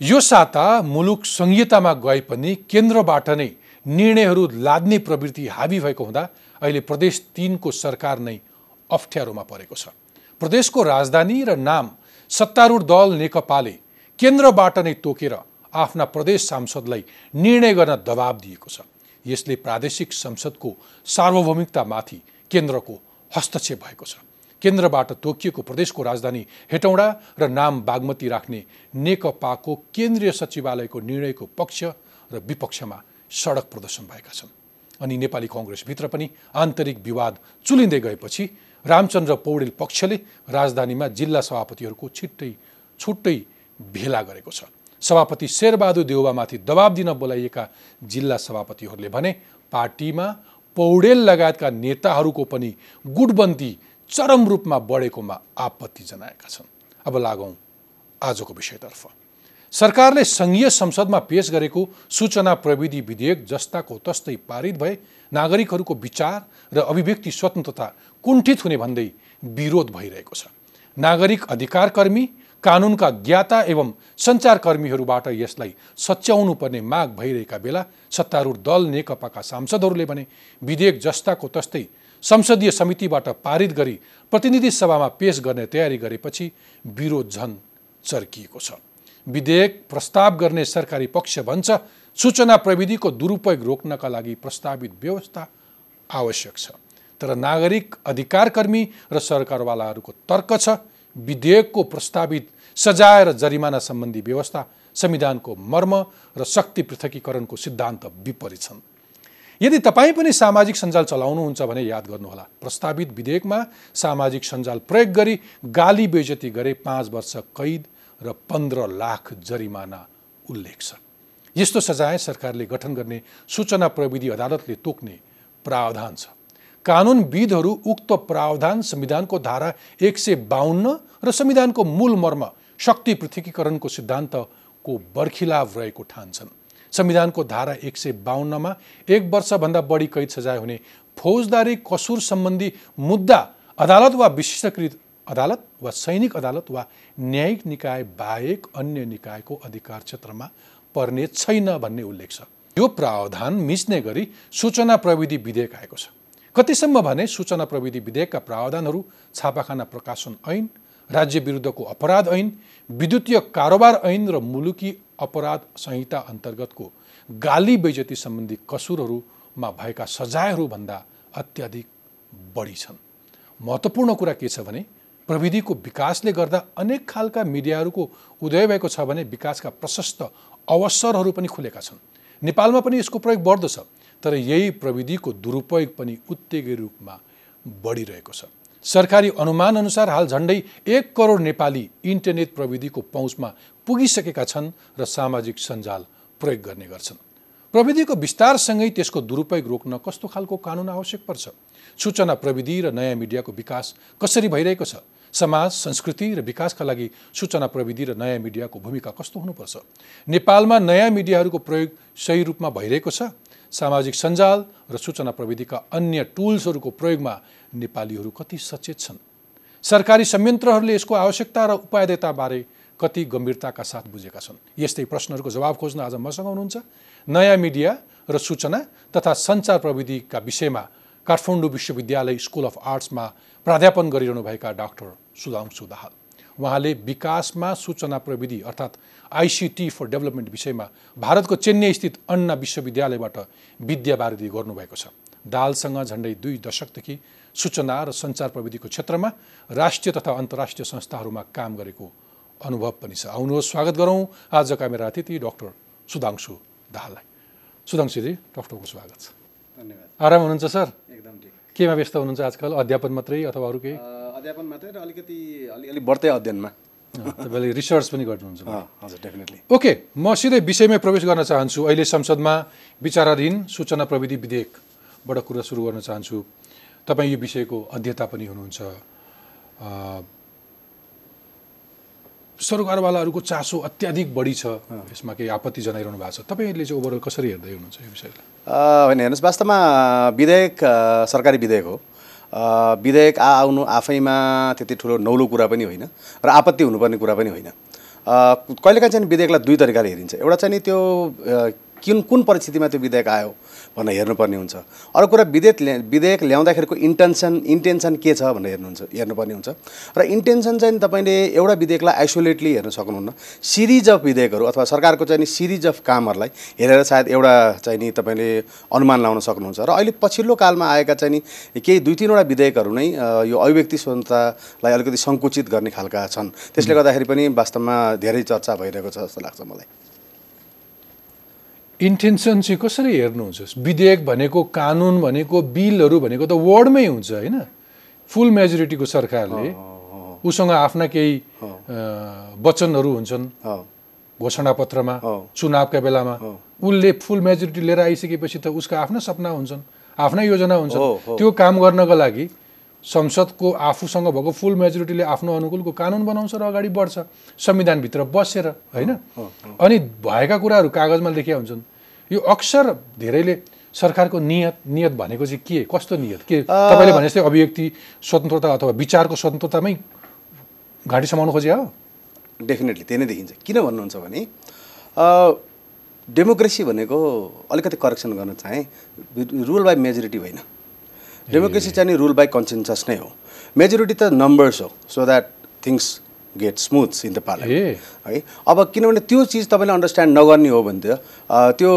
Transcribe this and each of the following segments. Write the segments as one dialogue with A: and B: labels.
A: यो साता मुलुक संहितामा गए पनि केन्द्रबाट नै निर्णयहरू लाद्ने प्रवृत्ति हाबी भएको हुँदा अहिले प्रदेश तिनको सरकार नै अप्ठ्यारोमा परेको छ। प्रदेशको राजधानी र नाम सत्तारूढ दल नेकपाले केन्द्रबाट नै तोकेर आफ्ना प्रदेश सांसदलाई निर्णय गर्न दबाब दिएको छ। यसले प्रादेशिक संसदको सार्वभौमिकतामाथि केन्द्रको हस्तक्षेप भएको छ। केन्द्रबाट तोकिएको प्रदेशको राजधानी हेटौँडा र नाम बागमती राख्ने नेकपाको केन्द्रीय सचिवालयको निर्णयको पक्ष र विपक्षमा सडक प्रदर्शन भएका छन्। अनि नेपाली कङ्ग्रेसभित्र पनि आन्तरिक विवाद चुलिँदै गएपछि रामचन्द्र पौडेल पक्षले राजधानीमा जिल्ला सभापतिहरूको छिट्टै छुट्टै भेला गरेको छ। सभापति शेरबहादुर देउबामाथि दबाब दिन बोलाइएका जिल्ला सभापतिहरूले भने पार्टीमा पौडेल लगायतका नेताहरूको पनि गुटबन्दी चरम रूपमा बढेकोमा आपत्ति जनाएका छन्। अब लागौँ आजको विषयतर्फ। सरकारले सङ्घीय संसदमा पेश गरेको सूचना प्रविधि विधेयक जस्ताको तस्तै पारित भए नागरिकहरूको विचार र अभिव्यक्ति स्वतन्त्रता कुण्ठित हुने भन्दै विरोध भइरहेको छ। नागरिक अधिकारकर्मी कानुनका ज्ञाता एवं सञ्चारकर्मीहरूबाट यसलाई सच्याउनु पर्ने माग भइरहेका बेला सत्तारूढ दल नेकपाका सांसदहरूले भने विधेयक जस्ताको तस्तै संसदीय समितिबाट पारित गरी प्रतिनिधि सभामा पेश गर्ने तयारी गरेपछि विरोध झन चर्किएको छ। विधेयक प्रस्ताव गर्ने सरकारी पक्ष भन्छ सूचना प्रविधिको दुरुपयोग रोक्नका लागि प्रस्तावित व्यवस्था आवश्यक छ। तर नागरिक अधिकारकर्मी र सरकारवालाहरूको तर्क छ विधेयकको प्रस्तावित सजाय र जरिमाना सम्बन्धी व्यवस्था संविधानको मर्म र शक्ति पृथकीकरणको सिद्धान्त विपरीत छन्। यदि तपाईँ पनि सामाजिक सञ्जाल चलाउनुहुन्छ भने याद गर्नुहोला प्रस्तावित विधेयकमा सामाजिक सञ्जाल प्रयोग गरी गाली बेजती गरे पाँच वर्ष कैद र पन्ध्र लाख जरिमाना उल्लेख छ। यस्तो सजाय सरकारले गठन गर्ने सूचना प्रविधि अदालतले तोक्ने प्रावधान छ। कानुनविदहरू उक्त प्रावधान संविधानको धारा एक सय बाहन्न र संविधानको मूल मर्म शक्ति पृथकीकरणको सिद्धान्तको बर्खिलाभ रहेको ठान्छन्। संविधानको धारा एक सय बाहन्नमा एक वर्षभन्दा बढी कैद सजाय हुने फौजदारी कसुर सम्बन्धी मुद्दा अदालत वा विशिष्टकृत अदालत वा सैनिक अदालत वा न्यायिक निकाय बाहेक अन्य निकायको अधिकार क्षेत्रमा पर्ने छैन भन्ने उल्लेख छ। यो प्रावधान मिच्ने गरी सूचना प्रविधि विधेयक आएको छ। कतिसम्म भने सूचना प्रविधि विधेयकका प्रावधानहरू छापाखाना प्रकाशन ऐन राज्य विरुद्धको अपराध ऐन विद्युतीय कारोबार ऐन र मुलुकी अपराध संहिता अन्तर्गतको गाली बैजती सम्बन्धी कसुरहरूमा भएका सजायहरूभन्दा अत्याधिक बढी छन्। महत्त्वपूर्ण कुरा के छ भने प्रविधिको विकासले गर्दा अनेक खालका मिडियाहरूको उदय भएको छ भने विकासका प्रशस्त अवसरहरू पनि खुलेका छन्। नेपालमा पनि यसको प्रयोग बढ्दो छ तर यही प्रविधिको दुरुपयोग पनि उत्तेगी रूपमा बढिरहेको छ। सरकारी अनुमान अनुसार हाल झन्डै एक करोड नेपाली इन्टरनेट प्रविधिको पहुँचमा पुगिसकेका छन् र सामाजिक सञ्जाल प्रयोग गर्ने गर्छन्। प्रविधिको विस्तारसँगै त्यसको दुरुपयोग रोक्न कस्तो खालको कानुन आवश्यक पर्छ? सूचना प्रविधि र नयाँ मिडियाको विकास कसरी भइरहेको छ? समाज संस्कृति र विकासका लागि सूचना प्रविधि र नयाँ मिडियाको भूमिका कस्तो हुनुपर्छ? नेपालमा नयाँ मिडियाहरूको प्रयोग सही रूपमा भइरहेको छ? सामाजिक सञ्जाल र सूचना प्रविधिका अन्य टुल्सहरूको प्रयोगमा नेपालीहरू कति सचेत छन्? सरकारी संयन्त्रहरूले यसको आवश्यकता र उपायताबारे कति गम्भीरताका साथ बुझेका छन्? यस्तै प्रश्नहरूको जवाब खोज्न आज मसँग हुनुहुन्छ नयाँ मिडिया र सूचना तथा सञ्चार प्रविधिका विषयमा काठमाडौँ विश्वविद्यालय स्कुल अफ आर्ट्समा प्राध्यापन गरिरहनुभएका डाक्टर सुधांशु दाहाल उहाँले विकासमा सूचना प्रविधि अर्थात् आइसिटी फर डेभलपमेन्ट विषयमा भारतको चेन्नई स्थित अन्ना विश्वविद्यालयबाट विद्यावारिधि गर्नुभएको छ। दालसँग झन्डै दुई दशकदेखि सूचना र सञ्चार प्रविधिको क्षेत्रमा राष्ट्रिय तथा अन्तर्राष्ट्रिय संस्थाहरूमा काम गरेको अनुभव पनि छ। आउनुहोस् स्वागत गरौँ आजका मेरा अतिथि डक्टर सुधांशु दाहाललाई। सुधांशुजी डक्टरको स्वागत छ। धन्यवाद। आराम हुनुहुन्छ सर? एकदम ठिक। केमा व्यस्त हुनुहुन्छ आजकल? अध्यापन मात्रै अथवा अरू केही?
B: अध्यापन मात्रै र अलिकति अलिअलि बढ्दै अध्ययनमा।
A: तपाईँले रिसर्च पनि गर्नुहुन्छ।
B: हजुर डेफिनेटली
A: ओके म सिधै विषयमै प्रवेश गर्न चाहन्छु। अहिले संसदमा विचाराधीन सूचना प्रविधि विधेयकबाट कुरा सुरु गर्न चाहन्छु। तपाईँ यो विषयको अध्येता पनि हुनुहुन्छ। सरकारवालाहरूको चासो अत्याधिक बढी छ। यसमा केही आपत्ति जनाइरहनु भएको छ। तपाईँले चाहिँ ओभरअल कसरी हेर्दै हुनुहुन्छ यो विषयलाई?
B: होइन हेर्नुहोस् वास्तवमा विधेयक सरकारी विधेयक हो। विधेयक आउनु आफैमा त्यति ठुलो नौलो कुरा पनि होइन र आपत्ति हुनुपर्ने कुरा पनि होइन। कहिलेकाहीँ चाहिँ विधेयकलाई दुई तरिकाले हेरिन्छ। एउटा चाहिँ नि त्यो कुन कुन परिस्थितिमा त्यो विधेयक आयो? भनेर हेर्नुपर्ने हुन्छ। अरू कुरा विधेयक विधेयक ल्याउँदाखेरिको इन्टेन्सन इन्टेन्सन के छ भनेर हेर्नुहुन्छ हेर्नुपर्ने हुन्छ। र इन्टेन्सन चाहिँ तपाईँले एउटा विधेयकलाई आइसोलेटली हेर्न सक्नुहुन्न। सिरिज अफ विधेयकहरू अथवा सरकारको चाहिँ नि सिरिज अफ कामहरूलाई हेरेर सायद एउटा चाहिँ नि तपाईँले अनुमान लाउन सक्नुहुन्छ। र अहिले पछिल्लो कालमा आएका चाहिँ नि केही दुई तिनवटा विधेयकहरू नै यो अभिव्यक्ति स्वतन्त्रतालाई अलिकति सङ्कुचित गर्ने खालका छन्। त्यसले गर्दाखेरि पनि वास्तवमा धेरै चर्चा भइरहेको छ जस्तो लाग्छ मलाई।
A: इन्टेन्सन चाहिँ कसरी हेर्नुहुन्छ? विधेयक भनेको कानुन भनेको बिलहरू भनेको त वर्डमै हुन्छ होइन? फुल मेजोरिटीको सरकारले उसँग आफ्ना केही वचनहरू हुन्छन्। घोषणापत्रमा चुनावका बेलामा। उसले फुल मेजोरिटी लिएर आइसकेपछि त उसका आफ्ना सपना हुन्छन् आफ्ना योजना हुन्छन्। त्यो काम गर्नको लागि संसदको आफूसँग भएको फुल मेजोरिटीले आफ्नो अनुकूलको कानुन बनाउँछ र अगाडि बढ्छ संविधानभित्र बसेर होइन? अनि भएका कुराहरू कागजमा लेखिया हुन्छन्। यो अक्सर धेरैले सरकारको नियत नियत भनेको चाहिँ के? कस्तो नियत? के? तपाईँले भने जस्तै अभिव्यक्ति स्वतन्त्रता अथवा विचारको स्वतन्त्रतामै घाँटी समाउनु खोजे हो।
B: डेफिनेटली त्यही नै देखिन्छ। किन भन्नुहुन्छ भने डेमोक्रेसी भनेको अलिकति करेक्सन गर्न चाहे रुल बाई मेजोरिटी होइन। डेमोक्रेसी चाहिँ नि रुल बाई कन्सेन्सस नै हो। मेजोरिटी त नम्बर्स हो so that things get smooth in the parliament है अब किनभने त्यो चिज तपाईँले अन्डरस्ट्यान्ड नगर्ने हो भने त त्यो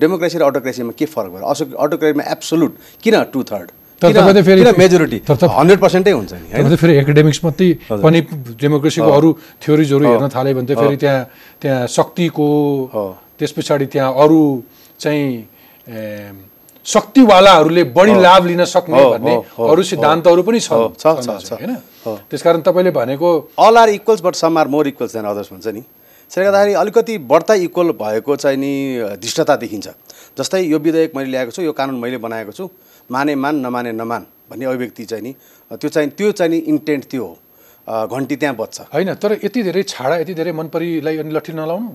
B: डेमोक्रेसी र अटोक्रेसीमा के फरक भयो? असो अटोक्रेसीमा एब्सोलुट किन टु थर्ड मेजोरिटी हन्ड्रेड पर्सेन्टै हुन्छ
A: नि फेरि एकाडेमिक्स मात्रै पनि डेमोक्रेसीको अरू थ्योरिजहरू हेर्न थाल्यो भने त फेरि त्यहाँ त्यहाँ शक्तिको त्यस पछाडि त्यहाँ अरू चाहिँ शक्तिवालाहरूले बढी लाभ लिन सक्ने भन्ने अरू सिद्धान्तहरू पनि छ होइन? त्यसकारण तपाईँले भनेको
B: all are equals but some are more equals than others भन्छ नि। त्यसले गर्दाखेरि अलिकति बढ्ता इक्वल भएको चाहिँ नि धृष्टता देखिन्छ। जस्तै यो विधेयक मैले ल्याएको छु यो कानुन मैले बनाएको छु माने मान नमाने नमान भन्ने अभिव्यक्ति चाहिँ नि त्यो चाहिँ त्यो चाहिँ नि इन्टेन्ट त्यो हो। घन्टी त्यहाँ बच्छ
A: होइन तर यति धेरै छाडा यति धेरै मन परिलाई अनि लट्ठी नलाउनु?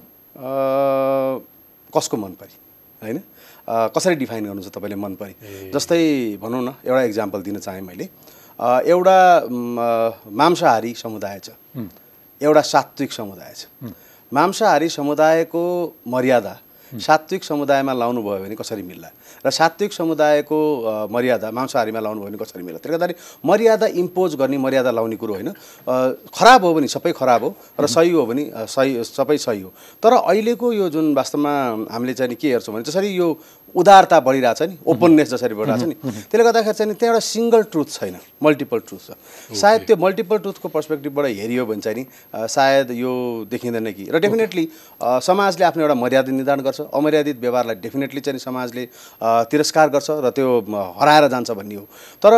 B: कसको मन परि होइन? कसरी डिफाइन गर्नु छ तपाईँले मन परि जस्तै भनौँ न एउटा इक्जाम्पल दिन चाहेँ मैले। एउटा मांसाहारी समुदाय छ। एउटा सात्विक समुदाय छ। मांसाहारी समुदायको मर्यादा सात्विक समुदायमा लाउनु भयो भने कसरी मिल्ला? र सात्विक समुदायको मर्यादा मांसाहारीमा लाउनु भयो भने कसरी मिल्ला? त्यसले गर्दाखेरि मर्यादा इम्पोज गर्ने मर्यादा लाउने कुरो होइन। खराब हो भने सबै खराब हो र सही हो भने सही सबै सही हो। तर अहिलेको यो जुन वास्तवमा हामीले चाहिँ के हेर्छौँ भने जसरी यो उदारता बढिरहेछ नि ओपननेस जसरी बढिरहेछ नि। त्यसले गर्दाखेरि चाहिँ त्यहाँ एउटा सिङ्गल ट्रुथ छैन मल्टिपल ट्रुथ छ। सायद त्यो मल्टिपल ट्रुथको पर्सपेक्टिभबाट हेरियो भने चाहिँ नि सायद यो देखिँदैन कि। र डेफिनेटली समाजले आफ्नो एउटा मर्यादा निर्धारण गर्छ। अमर्यादित व्यवहारलाई डेफिनेटली चाहिँ समाजले तिरस्कार गर्छ र त्यो हराएर जान्छ भन्ने हो। तर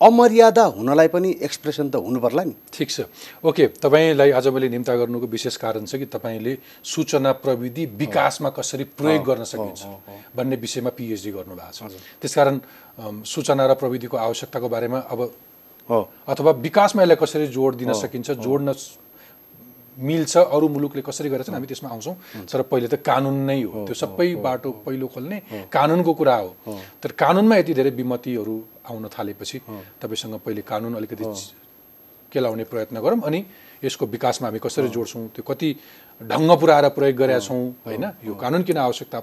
B: अमर्यादा हुनलाई पनि एक्सप्रेसन त हुनु पर्ला नि।
A: ठिक छ। ओके तपाईँलाई आज मैले निम्ता गर्नुको विशेष कारण छ कि तपाईँले सूचना प्रविधि विकासमा कसरी प्रयोग गर्न सकिन्छ भन्ने विषयमा पिएचडी गर्नुभएको छ। त्यसकारण सूचना र प्रविधिको आवश्यकताको बारेमा अब अथवा विकासमा यसलाई कसरी जोड दिन सकिन्छ जोड्न मिल्छ अरू मुलुकले कसरी गरेछन् हामी त्यसमा आउँछौँ। तर पहिले त कानुन नै हो। त्यो सबै बाटो पहिलो खोल्ने कानुनको कुरा हो। तर कानुनमा यति धेरै विमतिहरू आउन थालेपछि तपाईँसँग पहिले कानुन अलिकति केलाउने प्रयत्न गरौँ अनि यसको विकासमा हामी कसरी जोड्छौँ त्यो कति ढङ्ग पुऱ्याएर प्रयोग गरेका छौँ होइन? यो कानुन किन आवश्यकता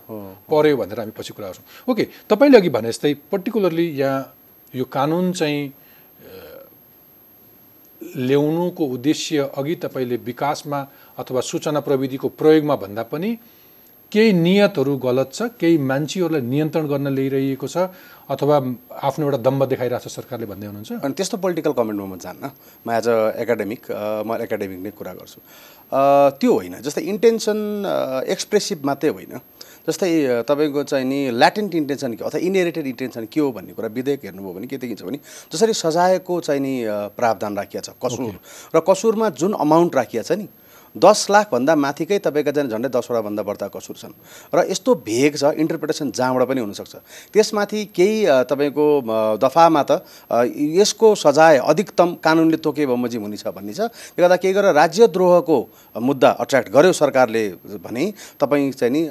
A: पर्यो भनेर हामी पछि कुरा गर्छौँ। ओके तपाईँले अघि भने जस्तै पर्टिकुलरली यहाँ यो कानुन चाहिँ ल्याउनुको उद्देश्य अघि तपाईँले विकासमा अथवा सूचना प्रविधिको प्रयोगमा भन्दा पनि केही नियतहरू गलत छ केही मान्छेहरूलाई नियन्त्रण गर्न ल्याइरहेको छ अथवा आफ्नो एउटा दम्ब देखाइरहेको छ सरकारले भन्दै हुनुहुन्छ?
B: अनि त्यस्तो पोलिटिकल कमेन्टमा म जान्न। म एज अ एकाडेमिक म एकाडेमिक नै कुरा गर्छु। त्यो होइन। जस्तै इन्टेन्सन एक्सप्रेसिभ मात्रै होइन। जस्तै तपाईँको चाहिँ नि ल्याटेन्ट इन्टेन्सन के अथवा इनहेरिटेड इन्टेन्सन के हो भन्ने कुरा विधेयक हेर्नुभयो भने के देखिन्छ भने जसरी सजायको चाहिँ नि प्रावधान राखिएको छ कसुर। र कसुरमा जुन अमाउन्ट राखिएको छ नि दस लाखभन्दा माथिकै तपाईँका चाहिँ झन्डै दसवटा भन्दा बढ्ता कसुर छन्। र यस्तो भेग छ इन्टरप्रिटेसन जहाँबाट पनि हुनसक्छ। त्यसमाथि केही तपाईँको दफामा त यसको सजाय अधिकतम कानुनले तोके बमोजिम हुनेछ भन्ने छ। त्यो गर्दा केही गरेर राज्यद्रोहको मुद्दा अट्र्याक्ट गर्यो सरकारले भने तपाईँ चाहिँ नि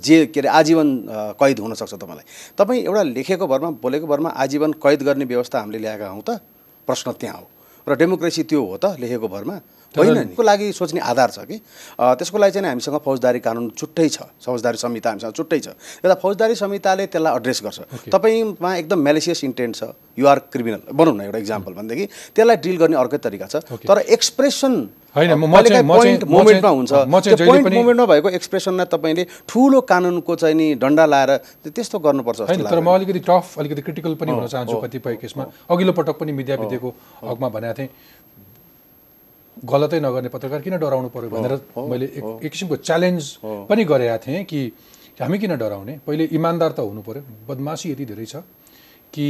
B: जे के अरे आजीवन कैद हुनसक्छ तपाईँलाई। तपाईँ एउटा लेखेको भरमा बोलेको भरमा आजीवन कैद गर्ने व्यवस्था हामीले ल्याएका हौँ त? प्रश्न त्यहाँ हो। र डेमोक्रेसी त्यो हो त लेखेको भरमा? होइन नि। को लागि सोच्ने आधार छ कि? त्यसको लागि चाहिँ हामीसँग फौजदारी कानुन छुट्टै छ। फौजदारी संहिता हामीसँग छुट्टै छ। यता फौजदारी संहिताले त्यसलाई एड्रेस गर्छ। तपाईँमा एकदम मेलेसियस इन्टेन्ट छ। युआर क्रिमिनल भनौँ न एउटा इक्जाम्पल भनेदेखि त्यसलाई डिल गर्ने अर्कै तरिका छ। तर एक्सप्रेसन
A: होइन,
B: पोइन्ट मोमेन्टमा हुन्छ। त्यो पोइन्ट मोमेन्टमा भएको एक्सप्रेसनलाई तपाईँले ठुलो कानुनको चाहिँ नि डन्डा लाएर त्यस्तो गर्नुपर्छ
A: होइन तर म अलिकति टफ अलिकति क्रिटिकल पनि हुन चाहन्छु कतिपय केसमा। अघिल्लो पटक पनि मिडिया विद्याको हकमा भनेको थिएँ। गलतै नगर्ने पत्रकार किन डराउनु पर्यो भनेर मैले एक एक किसिमको च्यालेन्ज पनि गरेका थिएँ कि हामी किन डराउने? पहिले इमान्दार त हुनु पर्यो। बदमासी यति धेरै छ कि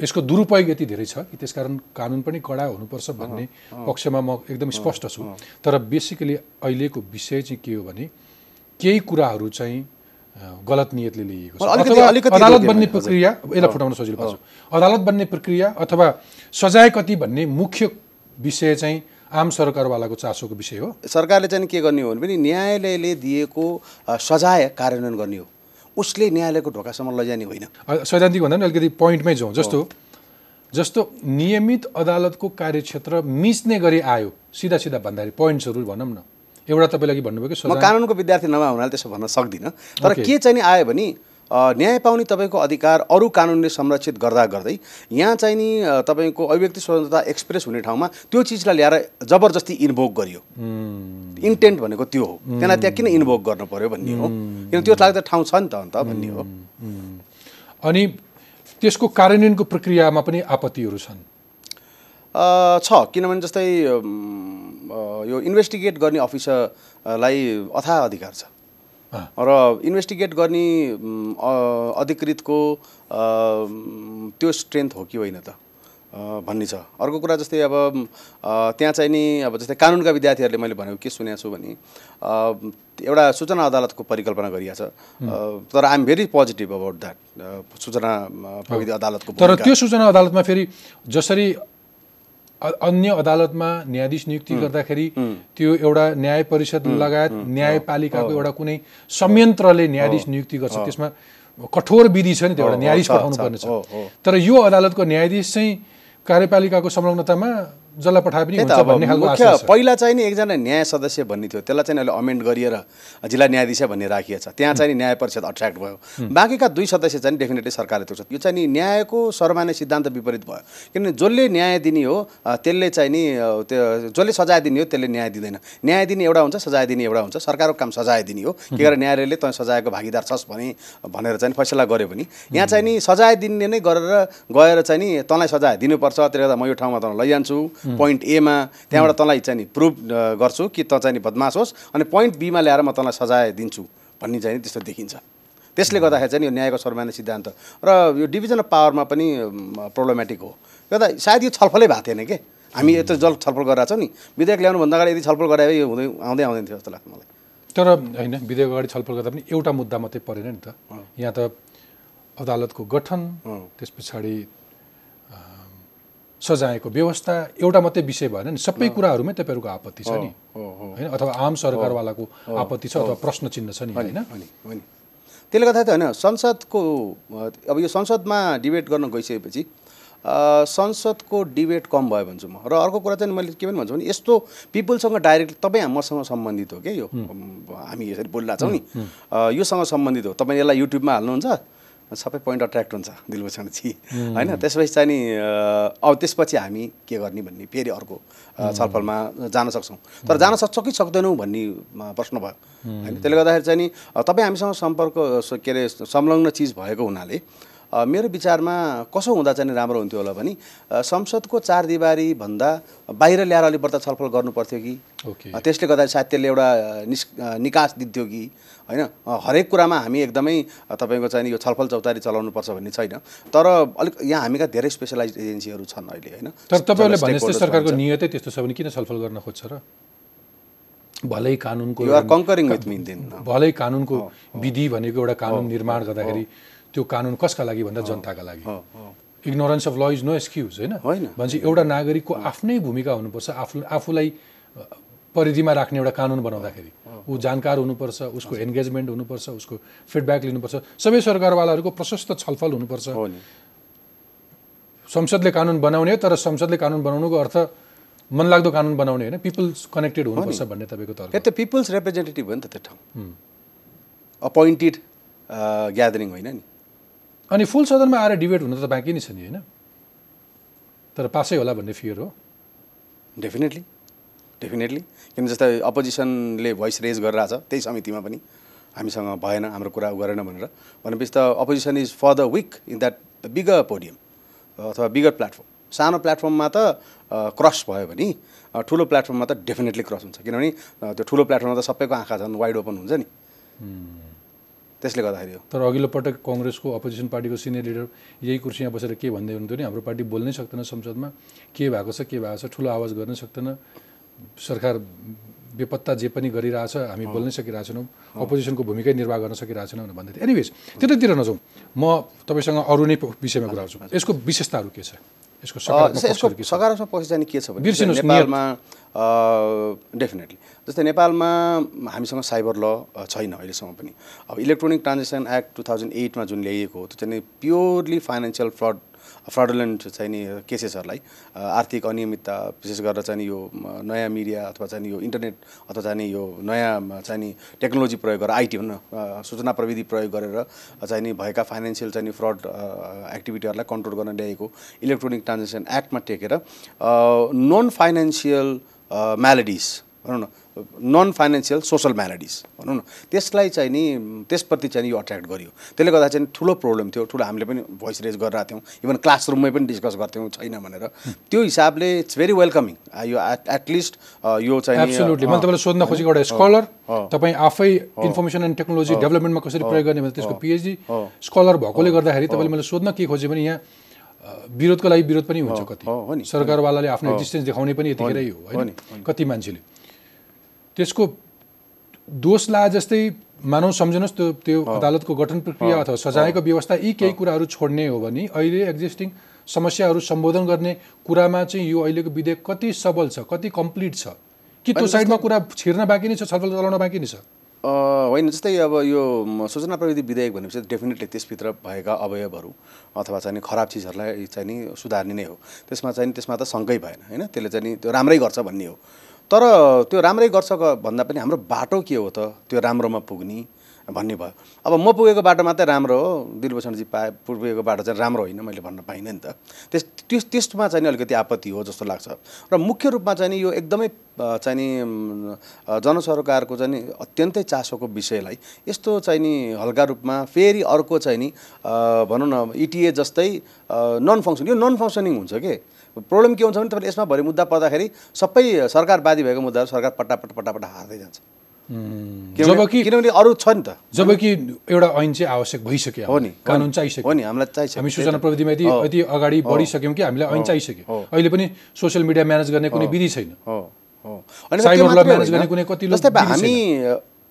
A: यसको दुरुपयोग यति धेरै छ कि त्यसकारण कानुन पनि कडा हुनुपर्छ भन्ने पक्षमा म एकदम स्पष्ट छु। तर बेसिकली अहिलेको विषय चाहिँ के हो भने केही कुराहरू चाहिँ गलत नियतले लिइएको छ।
B: अलिकति
A: अदालत बन्ने प्रक्रिया यसलाई फुटाउन सजिलो पर्छ। अदालत बन्ने प्रक्रिया अथवा सजाय कति भन्ने मुख्य विषय चाहिँ आम सरकारवालाको चासोको विषय हो।
B: सरकारले चाहिँ के गर्ने हो भने पनि न्यायालयले दिएको सजाय कार्यान्वयन गर्ने हो। उसले न्यायालयको ढोकासम्म लैजाने होइन।
A: सैद्धान्तिक भन्दा पनि अलिकति पोइन्टमै जाउँ। जस्तो जस्तो नियमित अदालतको कार्यक्षेत्र मिच्ने गरी आयो सिधा सिधा भन्दाखेरि पोइन्ट्सहरू भनौँ न। एउटा तपाईँलाई भन्नुभयो कि
B: म कानुनको विद्यार्थी नभए हुनाले त्यसो भन्न सक्दिनँ। तर. के चाहिँ नि आयो भने न्याय पाउने तपाईँको अधिकार अरू कानुनले संरक्षित गर्दा गर्दै यहाँ चाहिँ नि तपाईँको अभिव्यक्ति स्वतन्त्रता एक्सप्रेस हुने ठाउँमा त्यो चिजलाई ल्याएर जबरजस्ती इन्भोक गरियो। इन्टेन्ट भनेको त्यो हो। त्यसलाई त्यहाँ किन इन्भोक गर्नु पर्यो भन्ने हो। किन त्यो लाग्दा ठाउँ छ नि त अन्त भन्ने हो।
A: अनि त्यसको कार्यान्वयनको प्रक्रियामा पनि आपत्तिहरू छन्।
B: छ। किनभने जस्तै यो इन्भेस्टिगेट गर्ने अफिसरलाई अथाह अधिकार छ। र इन्भेस्टिगेट गर्ने अधिकृतको त्यो स्ट्रेन्थ हो कि होइन त? भन्ने छ। अर्को कुरा जस्तै अब त्यहाँ चाहिँ नि अब जस्तै कानुनका विद्यार्थीहरूले मैले भनेको के सुनेको छु भने एउटा सूचना अदालतको परिकल्पना गरिएको छ। तर I'm very positive about that सूचना प्रविधि अदालतको
A: तर। त्यो सूचना अदालतमा फेरि जसरी अन्य अदालतमा न्यायाधीश नियुक्ति गर्दाखेरि त्यो एउटा न्याय परिषद लगायत न्यायपालिकाको एउटा कुनै संयन्त्रले न्यायाधीश नियुक्ति गर्छ। त्यसमा कठोर विधि छ नि त्यो एउटा न्यायाधीश पठाउनु
B: छ,
A: पर्ने छ।
B: हो, हो।
A: तर यो अदालतको न्यायाधीश चाहिँ कार्यपालिकाको संलग्नतामा जसलाई पठाए पनि हुन्छ भन्ने खालको
B: मुख्य पहिला चाहिँ नि एकजना न्याय सदस्य भन्ने थियो। त्यसलाई चाहिँ अहिले अमेन्ड गरिएर जिल्ला न्यायाधीश भन्ने राखिएको छ। त्यहाँ चाहिँ न्याय परिषद अट्र्याक्ट भयो। बाँकीका दुई सदस्य चाहिँ डेफिनेटली सरकारले तोक्छ यो चाहिँ नि न्यायको सर्वमान्य सिद्धान्त विपरीत भयो। किनभने जसले न्याय दिने हो त्यसले चाहिँ नि त्यो जसले सजाय दिने हो त्यसले न्याय दिँदैन। न्याय दिने एउटा हुन्छ सजाय दिने एउटा हुन्छ। सरकारको काम सजाय दिने हो। के गरेर न्यायालयले तँ सजायको भागीदार छस् भने भनेर चाहिँ फैसला गर्यो भने यहाँ चाहिँ नि सजाय दिने नै गरेर गएर चाहिँ नि तँलाई सजाय दिनुपर्छ। त्यसले गर्दा म यो ठाउँमा तँलाई लैजान्छु। पोइन्ट एमा त्यहाँबाट तँलाई चाहिँ नि प्रुभ गर्छु कि तँ चाहिँ नि बदमास होस् अनि पोइन्ट बीमा ल्याएर म तँलाई सजाय दिन्छु भन्ने चाहिँ त्यस्तो देखिन्छ। त्यसले गर्दाखेरि चाहिँ यो न्यायको सर्वमान्य सिद्धान्त र यो डिभिजन अफ पावरमा पनि प्रब्लमेटिक हो। गर्दा सायद यो छलफलै भएको थिएन कि? हामी यत्रो जल छलफल गरिरहेको छौँ नि। विधेयक ल्याउनुभन्दा अगाडि यदि छलफल गराए यो हुँदै आउँदै आउँदैन थियो जस्तो लाग्छ मलाई।
A: तर होइन विधेयक अगाडि छलफल गर्दा पनि एउटा मुद्दा मात्रै परेन नि त। यहाँ त अदालतको गठन त्यस पछाडि सजायको व्यवस्था एउटा मात्रै विषय भएन नि। सबै कुराहरूमै तपाईँहरूको आपत्ति छ नि। होइन? अथवा आम सरकारवालाको आपत्ति छ अथवा प्रश्न चिन्ह छ नि होइन?
B: त्यसले गर्दाखेरि त होइन संसदको अब यो संसदमा डिबेट गर्न गइसकेपछि संसदको डिबेट कम भयो भन्छु म। र अर्को कुरा चाहिँ मैले के पनि भन्छु भने यस्तो पिपुलसँग डाइरेक्ट तपाईँ मसँग सम्बन्धित हो क्या यो? हामी यसरी बोलिरहेको छौँ नि। योसँग सम्बन्धित हो। तपाईँ यसलाई युट्युबमा हाल्नुहुन्छ। सबै पोइन्ट अट्र्याक्ट हुन्छ दिलभूषण छि। होइन त्यसपछि चाहिँ नि अब त्यसपछि हामी के गर्ने भन्ने फेरि अर्को छलफलमा जान सक्छौँ। तर जान सक्छौँ कि सक्दैनौँ भन्ने प्रश्न भयो। होइन त्यसले गर्दाखेरि चाहिँ नि तपाईँ हामीसँग सम्पर्क के अरे संलग्न चिज भएको हुनाले मेरो विचारमा कसो हुँदा चाहिँ राम्रो हुन्थ्यो होला भने संसदको चार दिवारी भन्दा बाहिर ल्याएर अलिक बढ्ता छलफल गर्नु पर्थ्यो कि? अ, त्यसले गर्दा सायद त्यसले एउटा निस् निकास दिन्थ्यो कि? होइन? हरेक कुरामा हामी एकदमै तपाईँको चाहिँ यो छलफल चौतारी चलाउनुपर्छ भन्ने छैन। तर अलिक यहाँ हामीका धेरै स्पेसलाइज एजेन्सीहरू छन् अहिले होइन?
A: तर तपाईँहरूले
B: जसलाई
A: भने जस्तै सरकारको। नियतै त्यस्तो छ भने किन छलफल गर्न खोज्छ र? भलै कानुनको भलै कानुनको विधि भनेको एउटा कानुन निर्माण गर्दाखेरि त्यो कानुन कसका लागि भन्दा जनताका लागि। Ignorance of law is no excuse होइन। भनेपछि एउटा नागरिकको आफ्नै भूमिका हुनुपर्छ आफू आफूलाई परिधिमा राख्ने एउटा कानुन बनाउँदाखेरि। ऊ जानकार हुनुपर्छ उसको एन्गेजमेन्ट हुनुपर्छ उसको फिडब्याक लिनुपर्छ। सबै सरकारवालाहरूको प्रशस्त छलफल हुनुपर्छ। संसदले कानुन बनाउने हो तर संसदले कानुन बनाउनुको अर्थ मनलाग्दो कानुन बनाउने होइन। पिपल्स कनेक्टेड हुनुपर्छ भन्ने तपाईँको तर्क
B: त्यो पिपल्स रिप्रेजेन्टेटिभ हो नि त त्यो ठाउँ। अपोइन्टेड ग्यादरिङ होइन नि।
A: अनि फुल सदनमा आएर डिबेट हुन त बाँकी नै छ नि होइन? तर पासै होला भन्ने फियर हो।
B: डेफिनेटली डेफिनेटली किन जस्तै अपोजिसनले भोइस रेज गरिरहेछ त्यही समितिमा पनि हामीसँग भएन हाम्रो कुरा गरेन भनेर। भनेपछि त opposition is for the weak in that bigger podium अथवा बिगर प्लेटफर्म सानो प्लेटफर्ममा त क्रस भयो भने ठुलो प्लेटफर्ममा त डेफिनेटली क्रस हुन्छ। किनभने त्यो ठुलो प्लेटफर्ममा त सबैको आँखा झन् वाइड ओपन हुन्छ नि। त्यसले गर्दाखेरि हो।
A: तर अघिल्लो पटक कङ्ग्रेसको अपोजिसन पार्टीको सिनियर लिडर यही कुर्सीमा बसेर के भन्दै हुनुहुन्थ्यो नि हाम्रो पार्टी बोल्नै सक्दैन संसदमा। के भएको छ के भएको छ ठुलो आवाज गर्नै सक्दैन। सरकार बेपत्ता जे पनि गरिरहेछ हामी बोल्नै सकिरहेछौँ अपोजिसनको भूमिकै निर्वाह गर्न सकिरहेछौँ भनेर भन्दै थियो एनिवेज त्यतातिर नजाउँ। म तपाईँसँग अरू नै विषयमा कुरा गर्छु। यसको विशेषताहरू के छ? यसको
B: यसको
A: पक्षहरू के छ
B: सकारात्मक पक्ष चाहिँ के छ भने नेपालमा डेफिनेटली जस्तै नेपालमा हामीसँग साइबर ल छैन अहिलेसम्म पनि अब electronic transaction act two thousand एटमा जुन ल्याइएको हो त्यो चाहिँ प्योरली फाइनेन्सियल फ्रड फ्रडुलेन्ट चाहिँ नि केसेसहरूलाई आर्थिक अनियमितता विशेष गरेर चाहिँ यो नयाँ मिडिया अथवा चाहिँ यो इन्टरनेट अथवा चाहिँ यो नयाँ चाहिँ नि टेक्नोलोजी प्रयोग गरेर आइटी भन्न सूचना प्रविधि प्रयोग गरेर चाहिँ नि भएका फाइनेन्सियल चाहिँ नि फ्रड एक्टिभिटीहरूलाई कन्ट्रोल गर्न ल्याएको इलेक्ट्रोनिक ट्रान्जेक्सन एक्टमा टेकेर नन फाइनेन्सियल म्यालेडिज भनौँ न नन फाइनेन्सियल सोसल म्यालेडिज भनौँ न। त्यसलाई चाहिँ नि त्यसप्रति चाहिँ यो अट्र्याक्ट गरियो। त्यसले गर्दा चाहिँ ठुलो प्रब्लम थियो ठुलो हामीले पनि भोइस रेज गरिरहेको थियौँ। इभन क्लासरुममै पनि डिस्कस गर्थ्यौँ छैन भनेर। त्यो हिसाबले इट्स भेरी वेलकमिङ यो एटलिस्ट यो चाहिँ
A: एब्सोल्युटली
B: अ,
A: मैले तपाईँलाई सोध्न खोजेको एउटा स्कलर
B: अँ।
A: तपाईँ आफै इन्फर्मेसन एन्ड टेक्नोलोजी डेभलपमेन्टमा कसरी प्रयोग गर्ने भने त्यसको पिएचडी स्कलर भएकोले गर्दाखेरि तपाईँले मैले सोध्न के खोजेँ भने यहाँ विरोधको लागि विरोध पनि हुन्छ कति। सरकारवालाले आफ्नो एक्जिस्टेन्स देखाउने पनि यतिखेरै हो होइन? कति मान्छेले। त्यसको दोष ला जस्तै मानव सम्झनुहोस् त्यो त्यो अदालतको गठन प्रक्रिया अथवा सजायको व्यवस्था यी केही कुराहरू छोड्ने हो भने अहिले एक्जिस्टिङ समस्याहरू सम्बोधन गर्ने कुरामा चाहिँ यो अहिलेको विधेयक कति सबल छ कति कम्प्लिट छ? कि त्यो साइडमा कुरा छिर्न बाँकी नै छ छलफल चलाउन बाँकी नै छ?
B: होइन जस्तै अब यो सूचना प्रविधि विधेयक भनेपछि डेफिनेटली त्यसभित्र भएका अवयवहरू अथवा चाहिँ खराब चिजहरूलाई चाहिँ नि सुधार्ने नै हो। त्यसमा चाहिँ त्यसमा त शङ्कै भएन होइन? त्यसले चाहिँ त्यो राम्रै गर्छ भन्ने हो। तर त्यो राम्रै गर्छ भन्दा पनि हाम्रो बाटो के हो त? त्यो राम्रोमा पुग्ने। भन्ने भयो। अब म पुगेको बाटो मात्रै राम्रो हो। दिलभूषणजी पाए पुगेको बाटो चाहिँ राम्रो होइन मैले भन्न पाइनँ नि त। त्यस त्यस त्यसमा चाहिँ अलिकति आपत्ति हो जस्तो लाग्छ। र मुख्य रूपमा चाहिँ नि यो एकदमै चाहिँ नि जनसरोकारको चाहिँ नि अत्यन्तै चासोको विषयलाई यस्तो चाहिँ नि हल्का रूपमा फेरि अर्को चाहिँ नि भनौँ न इटिए जस्तै नन फङ्सन यो नन फङ्सनिङ हुन्छ के? प्रब्लम के हुन्छ भने तपाईँले यसमा भरे मुद्दा पर्दाखेरि सबै सरकारवादी भएको मुद्दाहरू सरकार पट्टापट पट्टापट हार्दै जान्छ।
A: जबकि
B: किनभने अरू छ नि त।
A: जबकि एउटा ऐन चाहिँ आवश्यक भइसक्यो
B: हो नि।
A: कानुन
B: हो
A: चाहिसक्यो।
B: नि हामीलाई चाहिन्छ
A: हामी सूचना प्रविधिमा यति यति अगाडि बढिसक्यौँ कि हामीलाई ऐन चाहिसक्यो। अहिले पनि सोसियल मिडिया म्यानेज गर्ने कुनै विधि छैन। म्यानेज। गर्ने कुनै
B: हामी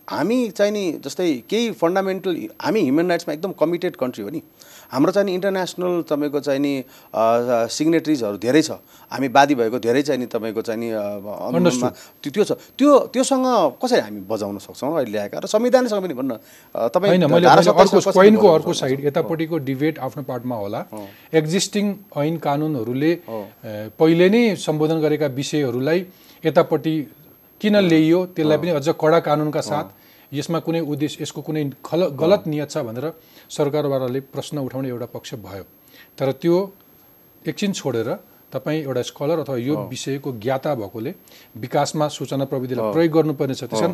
B: हामी चाहिँ नि जस्तै केही फन्डामेन्टल हामी ह्युमन राइट्समा एकदम कमिटेड कन्ट्री हो नि। हाम्रो चाहिँ नि इन्टरनेसनल तपाईँको चाहिँ नि सिग्नेटरिजहरू धेरै छ। हामी बादी भएको धेरै चाहिँ नि तपाईँको चाहिँ नि. त्यो छ। त्यो त्योसँग कसरी हामी बजाउन सक्छौँ अहिले ल्याएका? र संविधानसँग पनि भन्न तपाईँ 27
A: अर्को? साइड यतापट्टिको डिबेट आफ्नो पार्टमा होला। एक्जिस्टिङ ऐन कानुनहरूले पहिले नै सम्बोधन गरेका विषयहरूलाई यतापट्टि किन ल्याइयो त्यसलाई पनि अझ कडा कानुनका साथ यसमा कुनै उद्देश्य यसको कुनै गलत नियत छ भनेर सरकारवालाले प्रश्न उठाउने एउटा पक्ष भयो। तर त्यो एकछिन छोडेर तपाईँ एउटा स्कलर अथवा यो विषयको ज्ञाता भएकोले विकासमा सूचना प्रविधिलाई प्रयोग गर्नुपर्ने छ त्यस कारण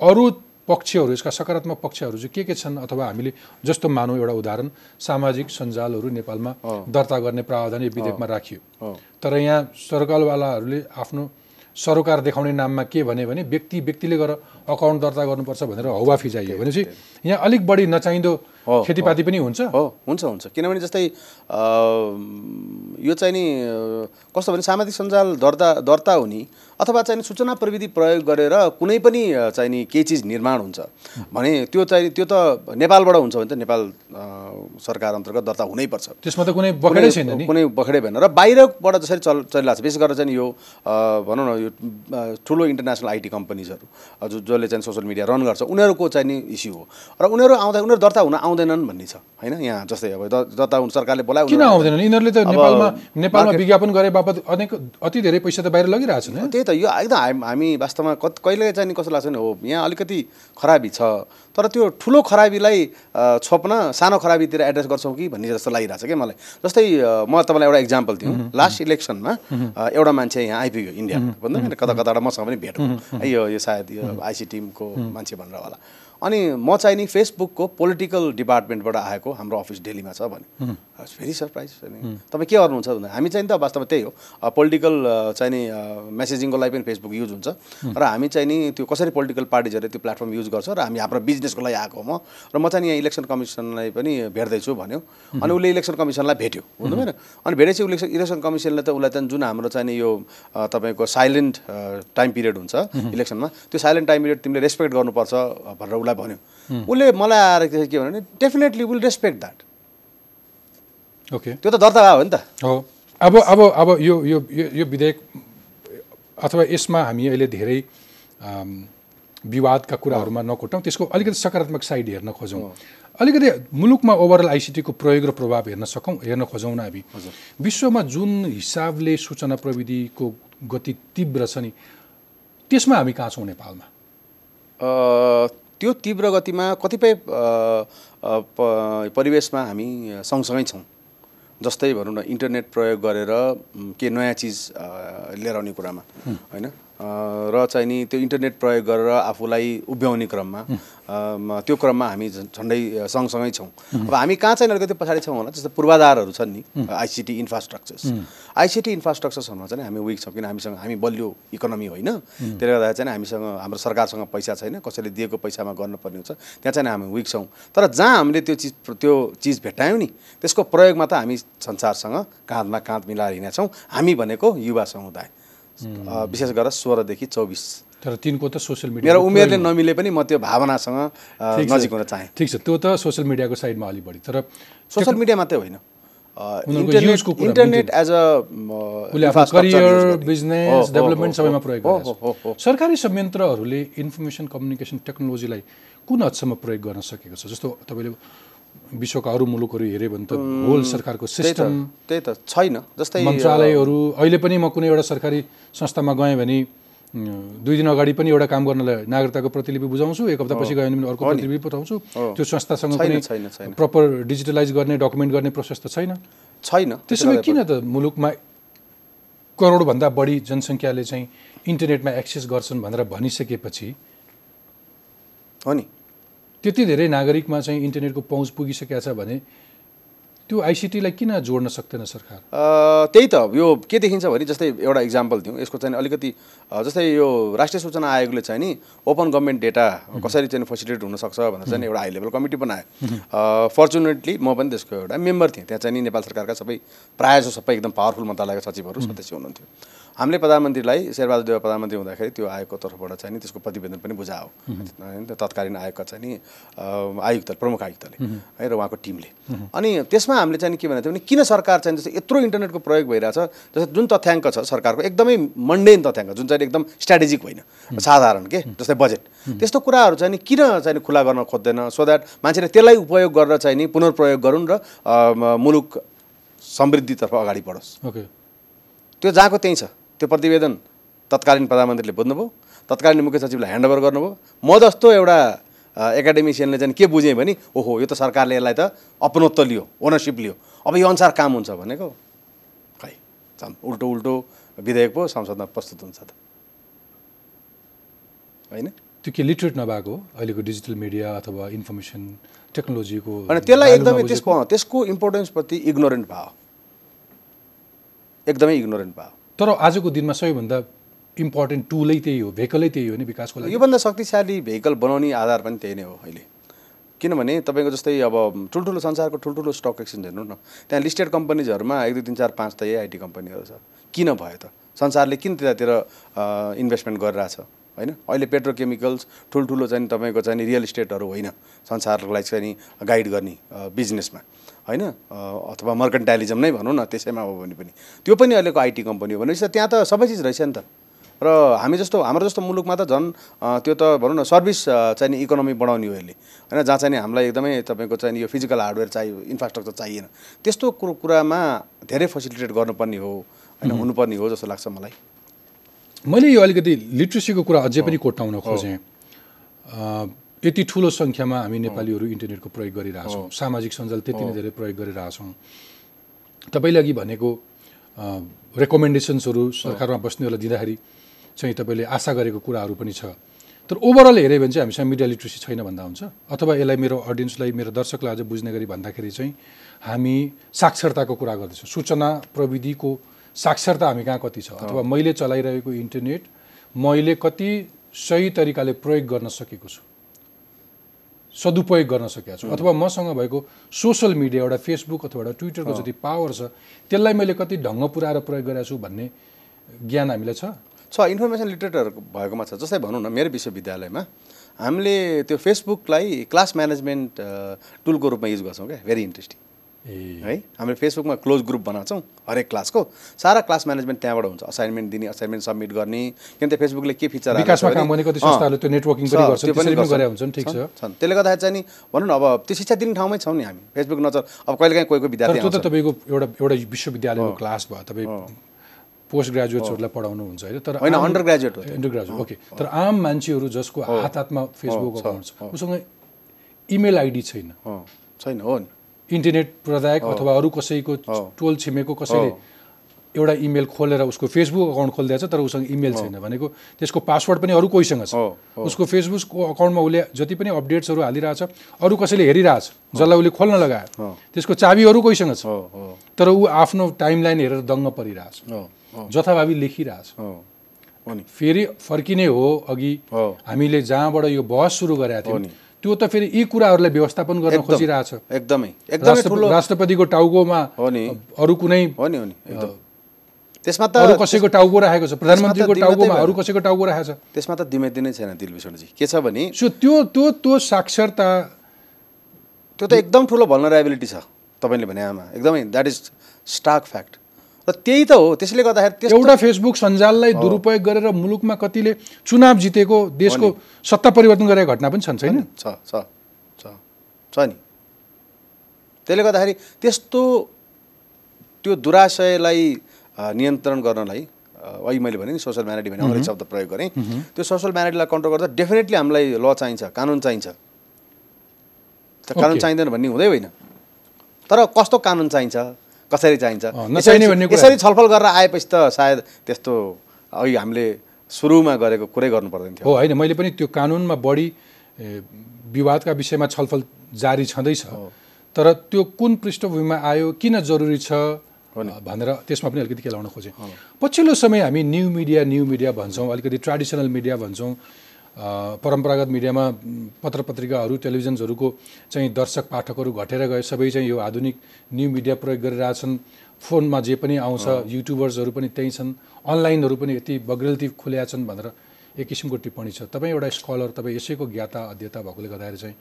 A: अरू पक्षहरू यसका सकारात्मक पक्षहरू चाहिँ के के छन् अथवा हामीले जस्तो मानौँ एउटा उदाहरण सामाजिक सञ्जालहरू नेपालमा दर्ता गर्ने प्रावधान यो विधेयकमा राखियो। तर यहाँ सरकारवालाहरूले आफ्नो सरोकार देखाउने नाममा के भने भने व्यक्ति व्यक्तिले गएर अकाउन्ट दर्ता गर्नुपर्छ भनेर हौवा फिजाइयो भनेपछि यहाँ अलिक बढी नचाहिँदो खेतीपाती पनि हुन्छ।
B: हो हुन्छ हुन्छ। किनभने जस्तै यो चाहिँ नि कस्तो भने सामाजिक सञ्जाल दर्ता दर्ता हुने अथवा चाहिँ नि सूचना प्रविधि प्रयोग गरेर कुनै पनि चाहिँ नि केही चिज निर्माण हुन्छ। भने त्यो चाहिँ त्यो त नेपालबाट हुन्छ भने त नेपाल सरकार अन्तर्गत दर्ता हुनैपर्छ
A: त्यसमा त कुनै बखेडै छैन
B: कुनै बखेडै भएन। र बाहिरबाट जसरी चल चलिरहेको छ विशेष गरेर चाहिँ यो भनौँ न यो ठुलो इन्टरनेसनल आइटी कम्पनीजहरू जो जसले चाहिँ सोसियल मिडिया रन गर्छ। उनीहरूको चाहिँ नि इस्यु हो। र उनीहरू आउँदा उनीहरू दर्ता हुन आउँदैनन् भन्ने छ। होइन? यहाँ जस्तै अब दर्ता हुन सरकारले बोलायो
A: किन आउँदैनन्? यिनीहरूले त नेपालमा नेपालमा विज्ञापन गरे बापत अनेक अति धेरै पैसा त बाहिर लगिरहेछन् है
B: त्यही त यो एकदम हाम- वास्तवमा कहिले चाहिँ नि कस्तो लाग्छ नि हो यहाँ अलिकति खराबी छ। तर त्यो ठुलो खराबीलाई छोप्न सानो खराबीतिर एड्रेस गर्छौँ कि भन्ने जस्तो लागिरहेको छ क्या मलाई। जस्तै म तपाईँलाई एउटा इक्जाम्पल दिउँ। लास्ट इलेक्सनमा एउटा मान्छे यहाँ आइपुग्यो इन्डियामा। भन्दा कता कताबाट मसँग पनि भेट भयो। है, यो यो सायद यो आइसी टिमको मान्छे भनेर होला। अनि म चाहिँ नि फेसबुकको पोलिटिकल डिपार्टमेन्टबाट आएको हाम्रो अफिस दिल्लीमा छ भने। भेरी सरप्राइज अनि तपाईँ के गर्नुहुन्छ भन्दा हामी चाहिँ नि त वास्तवमा त्यही हो। पोलिटिकल चाहिँ नि मेसेजिङको लागि पनि फेसबुक युज हुन्छ। र हामी चाहिँ नि त्यो कसरी पोलिटिकल पार्टिजहरूले त्यो प्लेटफर्म युज गर्छ र हामी हाम्रो बिजनेसको लागि आएको हो म। र म चाहिँ यहाँ इलेक्सन कमिसनलाई पनि भेट्दैछु भन्यो। अनि उसले इलेक्सन कमिसनलाई भेट्यो बुझ्नु भएन अनि भेटेपछि इलेक्सन इलेक्सन कमिसनले त उसलाई चाहिँ जुन हाम्रो चाहिँ नि यो तपाईँको साइलेन्ट टाइम पिरियड हुन्छ इलेक्सनमा त्यो साइलेन्ट टाइम पिरियड तिमीले रेस्पेक्ट गर्नुपर्छ भनेर उसलाई भन्यो। उसले मलाई आएर के भन्यो भने definitely will respect that
A: okay
B: त्यो त दर्ता भयो नि त।
A: हो। अब अब अब यो यो यो विधेयक अथवा यसमा हामी अहिले धेरै विवादका कुराहरूमा नकोटौँ त्यसको अलिकति सकारात्मक साइड हेर्न खोजौँ। अलिकति मुलुकमा ओभरअल आइसिटीको प्रयोग र प्रभाव हेर्न सकौँ हेर्न खोजौँ न हामी। विश्वमा जुन हिसाबले सूचना प्रविधिको गति तीव्र छ नि त्यसमा हामी कहाँ छौँ नेपालमा?
B: त्यो तीव्र गतिमा कतिपय परिवेशमा हामी सँगसँगै छौँ। जस्तै भनौँ न इन्टरनेट प्रयोग गरेर के नयाँ चिज लिएर आउने कुरामा होइन? र चाहिँ नि त्यो इन्टरनेट प्रयोग गरेर आफूलाई उभ्याउने क्रममा त्यो क्रममा हामी झन्- झन्डै सँगसँगै छौँ। अब हामी कहाँ चाहिँ अलिकति पछाडि छौँ होला? जस्तो पूर्वाधारहरू छन् नि आइसिटी इन्फ्रास्ट्रक्चर्स। आइसिटी इन्फ्रास्ट्रक्चर्सहरूमा चाहिँ हामी विक छौँ किन हामीसँग हामी बलियो इकोनोमी होइन। त्यसले गर्दा चाहिँ हामीसँग हाम्रो सरकारसँग पैसा छैन कसैले दिएको पैसामा गर्नुपर्ने हुन्छ। त्यहाँ चाहिँ हामी विक छौँ। तर जहाँ हामीले त्यो चिज त्यो चिज भेट्टायौँ नि त्यसको प्रयोगमा त हामी संसारसँग काँधमा काँध मिलाएर हिँडेका छौँ। हामी भनेको युवा समुदाय। विशेष गरेर सोह्रदेखि चौबिस।
A: तर तिनको त सोसियल मिडिया
B: मेरो उमेरले नमिले पनि म त्यो भावनासँग। नजिक हुन चाहेँ।
A: ठिक छ। त्यो त सोसियल मिडियाको साइडमा अलिक बढी। तर
B: सोसियल मिडिया मात्रै होइन। Internet as a
A: career business development सबैमा प्रयोग
B: हो
A: सरकारी संयन्त्रहरूले इन्फर्मेसन कम्युनिकेसन टेक्नोलोजीलाई कुन हदसम्म प्रयोग गर्न सकेको छ? जस्तो तपाईँले विश्वका अरू मुलुकहरू हेऱ्यो भने त होल सरकारको सिस्टम
B: त्यही त छैन। जस्तै
A: मन्त्रालयहरू अहिले पनि म कुनै एउटा सरकारी संस्थामा गएँ भने दुई दिन अगाडि पनि एउटा काम गर्नलाई नागरिकताको प्रतिलिपि बुझाउँछु एक हप्तापछि गयो भने अर्को प्रतिलिपि पठाउँछु। त्यो संस्थासँग
B: छैन।
A: प्रपर डिजिटलाइज गर्ने डकुमेन्ट गर्ने प्रोसेस त छैन।
B: छैन।
A: त्यसो भए किन त मुलुकमा करोडभन्दा बढी जनसङ्ख्याले चाहिँ इन्टरनेटमा एक्सेस गर्छन् भनेर भनिसकेपछि
B: हो नि।
A: त्यति धेरै नागरिकमा चाहिँ इन्टरनेटको पहुँच पुगिसकेको छ भने त्यो आइसिटीलाई किन जोड्न सक्दैन सरकार?
B: त्यही त यो के देखिन्छ भने जस्तै एउटा इक्जाम्पल दिउँ। यसको चाहिँ अलिकति जस्तै यो राष्ट्रिय सूचना आयोगले चाहिँ नि ओपन गभर्मेन्ट डेटा कसरी चाहिँ फेसिलिटेट हुनसक्छ भनेर चाहिँ एउटा हाई लेभल कमिटी बनायो। फर्चुनेटली म पनि त्यसको एउटा मेम्बर थिएँ। त्यहाँ चाहिँ नि नेपाल सरकारका सबै प्रायः जसो सबै एकदम पावरफुल मन्त्रालयका सचिवहरू सदस्य हुनुहुन्थ्यो। हामीले प्रधानमन्त्रीलाई शेरबहादुर देव प्रधानमन्त्री हुँदाखेरि त्यो आयोगको तर्फबाट चाहिँ नि त्यसको प्रतिवेदन पनि बुझायो। तत्कालीन आयोगका चाहिँ नि आयुक्त प्रमुख आयुक्तले है र उहाँको टिमले। अनि त्यसमा हामीले चाहिँ के भनेको थियो भने किन सरकार चाहिँ जस्तै यत्रो इन्टरनेटको प्रयोग भइरहेछ जस्तै जुन तथ्याङ्क छ सरकारको एकदमै मन्डेन तथ्याङ्क जुन चाहिँ एकदम स्ट्राटेजिक होइन साधारण के जस्तै बजेट त्यस्तो कुराहरू चाहिँ नि किन चाहिँ खुला गर्न खोज्दैन सो द्याट मान्छेले त्यसलाई उपयोग गरेर चाहिँ नि पुनर्प्रयोग गरून् र मुलुक समृद्धितर्फ अगाडि बढोस्।
A: ओके
B: त्यो जहाँको त्यहीँ छ। त्यो प्रतिवेदन तत्कालीन प्रधानमन्त्रीले बुझ्नुभयो। तत्कालीन मुख्य सचिवलाई ह्यान्डओभर गर्नुभयो। म जस्तो एउटा एकाडेमिसियनले चाहिँ के बुझेँ भने ओहो यो त सरकारले यसलाई त अपनत्व लियो ओनरसिप लियो। अब यो अनुसार काम हुन्छ भनेको खै उल्टो उल्टो विधेयक पो संसदमा प्रस्तुत हुन्छ त। होइन?
A: त्यो के लिटरेट नभएको हो? अहिलेको डिजिटल मिडिया अथवा इन्फर्मेसन टेक्नोलोजीको
B: अनि त्यसलाई एकदमै? त्यसको त्यसको इम्पोर्टेन्सप्रति इग्नोरेन्ट भयो। एकदमै इग्नोरेन्ट भयो।
A: तर आजको दिनमा सबैभन्दा इम्पोर्टेन्ट टुलै त्यही हो भेकलै त्यही हो नि विकासको लागि।
B: योभन्दा शक्तिशाली भेहिकल बनाउने आधार पनि त्यही नै हो अहिले। किनभने तपाईँको जस्तै अब ठुल्ठुलो संसारको ठुल्ठुलो स्टक एक्सचेन्ज हेर्नु न त्यहाँ लिस्टेड कम्पनीजहरूमा एक दुई तिन चार पाँच त यही आइटी कम्पनीहरू छ। किन भयो त? संसारले किन त्यतातिर इन्भेस्टमेन्ट गरिरहेछ? होइन? अहिले पेट्रोकेमिकल्स ठुल्ठुलो चाहिँ तपाईँको चाहिँ रियल इस्टेटहरू होइन। संसारलाई चाहिँ गाइड गर्ने बिजनेसमा होइन? अथवा मर्कन्टाइलिजम नै भनौँ न त्यसैमा हो भने पनि। त्यो पनि अहिलेको आइटी कम्पनी हो भनेपछि त्यहाँ त सबै चिज रहेछ नि त। र हामी जस्तो हाम्रो जस्तो मुलुकमा त झन् त्यो त भनौँ न सर्भिस अ, चाहिँ नि इकोनोमी बढाउने हो यसले। होइन जहाँ चाहिँ हामीलाई एकदमै तपाईँको चाहिँ यो फिजिकल हार्डवेयर चाहियो इन्फ्रास्ट्रक्चर चाहिएन। त्यस्तो कुरो कुरामा धेरै फेसिलिटेट गर्नुपर्ने हो होइन हुनुपर्ने हो जस्तो लाग्छ मलाई।
A: मैले यो अलिकति लिट्रेसीको कुरा अझै पनि कोट्याउन खोजेँ। यति ठुलो सङ्ख्यामा हामी नेपालीहरू इन्टरनेटको प्रयोग गरिरहेछौँ। सामाजिक सञ्जाल त्यति नै धेरै प्रयोग गरिरहेछौँ। तपाईँले अघि भनेको रेकमेन्डेसन्सहरू सरकारमा बस्नेहरूलाई दिँदाखेरि चाहिँ तपाईँले आशा गरेको कुराहरू पनि छ। तर ओभरअल हेऱ्यो भने चाहिँ हामीसँग मिडिया लिट्रेसी छैन भन्दा हुन्छ। अथवा यसलाई मेरो अडियन्सलाई मेरो दर्शकलाई अझ बुझ्ने गरी भन्दाखेरि चाहिँ हामी साक्षरताको कुरा गर्दैछौँ। सूचना प्रविधिको साक्षरता हामी कहाँ कति छ? अथवा मैले चलाइरहेको इन्टरनेट मैले कति सही तरिकाले प्रयोग गर्न सकेको छु? सदुपयोग गर्न सकेको छु। अथवा मसँग भएको सोसल मिडिया एउटा फेसबुक अथवा एउटा ट्विटरको जति पावर छ त्यसलाई मैले कति ढङ्ग पुऱ्याएर प्रयोग गरेको छु भन्ने ज्ञान हामीलाई छ?
B: छ इन्फर्मेसन लिटरेटहरू भएकोमा छ। जस्तै भनौँ न मेरो विश्वविद्यालयमा हामीले त्यो फेसबुकलाई क्लास म्यानेजमेन्ट टुलको रूपमा युज गर्छौँ क्या। भेरी इन्ट्रेस्टिङ है? हामीले फेसबुकमा क्लोज ग्रुप बनाउँछौँ हरेक क्लासको। सारा क्लास म्यानेजमेन्ट त्यहाँबाट हुन्छ। असाइनमेन्ट दिने असाइनमेन्ट सबमिट गर्ने। किन त फेसबुकले के फिचर छन् त्यसले गर्दाखेरि चाहिँ नि भनौँ न अब त्यो शिक्षा दिने ठाउँमै छौँ नि हामी। फेसबुक नचल अब कहिलेकाहीँ कोही कोही विद्यार्थी
A: त्यो त तपाईँको एउटा एउटा विश्वविद्यालयको क्लास भयो। तपाईँ पोस्ट ग्रेजुएट्सहरूलाई पढाउनु हुन्छ होइन? तर
B: होइन अन्डर ग्रेजुएट हो
A: अन्डर ग्रेजुएट ओके। तर आम मान्छेहरू जसको हात हातमा फेसबुक अकाउन्ट छ। उसँग इमेल आइडी छैन।
B: छैन हो नि।
A: इन्टरनेट प्रदायक अथवा अरू कसैको टोल छिमेको कसैले एउटा इमेल खोलेर उसको फेसबुक अकाउन्ट खोलिदिएछ तर उसँग इमेल छैन भनेको त्यसको पासवर्ड पनि अरू कोहीसँग छ। उसको फेसबुकको अकाउन्टमा उसले जति पनि अपडेट्सहरू हालिरहेछ अरू कसैले हेरिरहेछ जसलाई उसले खोल्न लगायो त्यसको चाबी अरू कोहीसँग छ। तर ऊ आफ्नो टाइमलाइन हेरेर दङ्ग परिरहेछ। जथाभावी लेखिरहेछ।
B: हो हो नि।
A: फेरि फर्किने हो अघि। हामीले जहाँबाट यो बहस सुरु गरेका थियौँ। त्यो त फेरि यी कुराहरूलाई व्यवस्थापन गर्न खोजिरहेछ।
B: एकदमै। एकदमै
A: राष्ट्रपतिको टाउकोमा
B: हो नि।
A: अरू कुनै
B: हो नि हो नि। त्यसमा
A: अरू
B: त
A: कसैको टाउको राखेको छ? प्रधानमन्त्रीको टाउकोमा। अरू कसैको टाउको राखेको छ?
B: त्यसमा त दिमेती नै छैन दिलभूषणजी। के छ भने
A: सो त्यो त्यो त्यो साक्षरता
B: त्यो त एकदम ठुलो भल्नरेबिलिटी छ तपाईँले भने आमा। एकदमै द्याट इज स्टाक फ्याक्ट र त्यही त हो त्यसले गर्दाखेरि
A: एउटा फेसबुक सञ्जाललाई दुरुपयोग गरेर मुलुकमा कतिले चुनाव जितेको देशको सत्ता परिवर्तन गरेका घटना पनि छन् छैन?
B: छ छ छ छ नि। त्यसले गर्दाखेरि त्यस्तो त्यो दुराशयलाई नियन्त्रण गर्नलाई अ, अघि मैले भने नि सोसल म्यानिटी भने अङ्ग्रेजी शब्द प्रयोग गरेँ। त्यो सोसल म्यानिटीलाई कन्ट्रोल गर्दा डेफिनेटली हामीलाई ल चाहिन्छ कानुन चाहिन्छ। त कानुन. चाहिँदैन भन्ने हुँदै होइन। तर कस्तो कानुन चाहिन्छ? कसरी चाहिन्छ? यसरी छलफल गरेर आएपछि त सायद त्यस्तो अघि हामीले सुरुमा गरेको कुरै गर्नु पर्दैन थियो।
A: हो होइन मैले पनि त्यो कानुनमा बढी विवादका विषयमा छलफल जारी छँदैछ। तर त्यो कुन पृष्ठभूमिमा आयो किन जरुरी छ भनेर त्यसमा पनि अलिकति केलाउन खोजेँ। पछिल्लो समय हामी न्यू मिडिया न्यू मिडिया भन्छौँ अलिकति ट्रेडिसनल मिडिया भन्छौँ। परम्परागत मिडियामा पत्र पत्रिकाहरू टेलिभिजन्सहरूको चाहिँ दर्शक पाठकहरू घटेर गए। सबै चाहिँ यो आधुनिक न्यू मिडिया प्रयोग गरिरहेछन् फोनमा जे पनि आउँछ युट्युबर्सहरू पनि त्यही छन्। अनलाइनहरू पनि यति बग्रेलती खुल्या छन् भनेर एक किसिमको टिप्पणी छ। तपाईँ एउटा स्कलर तपाईँ यसैको ज्ञाता अध्येता भएकोले गर्दाखेरि चाहिँ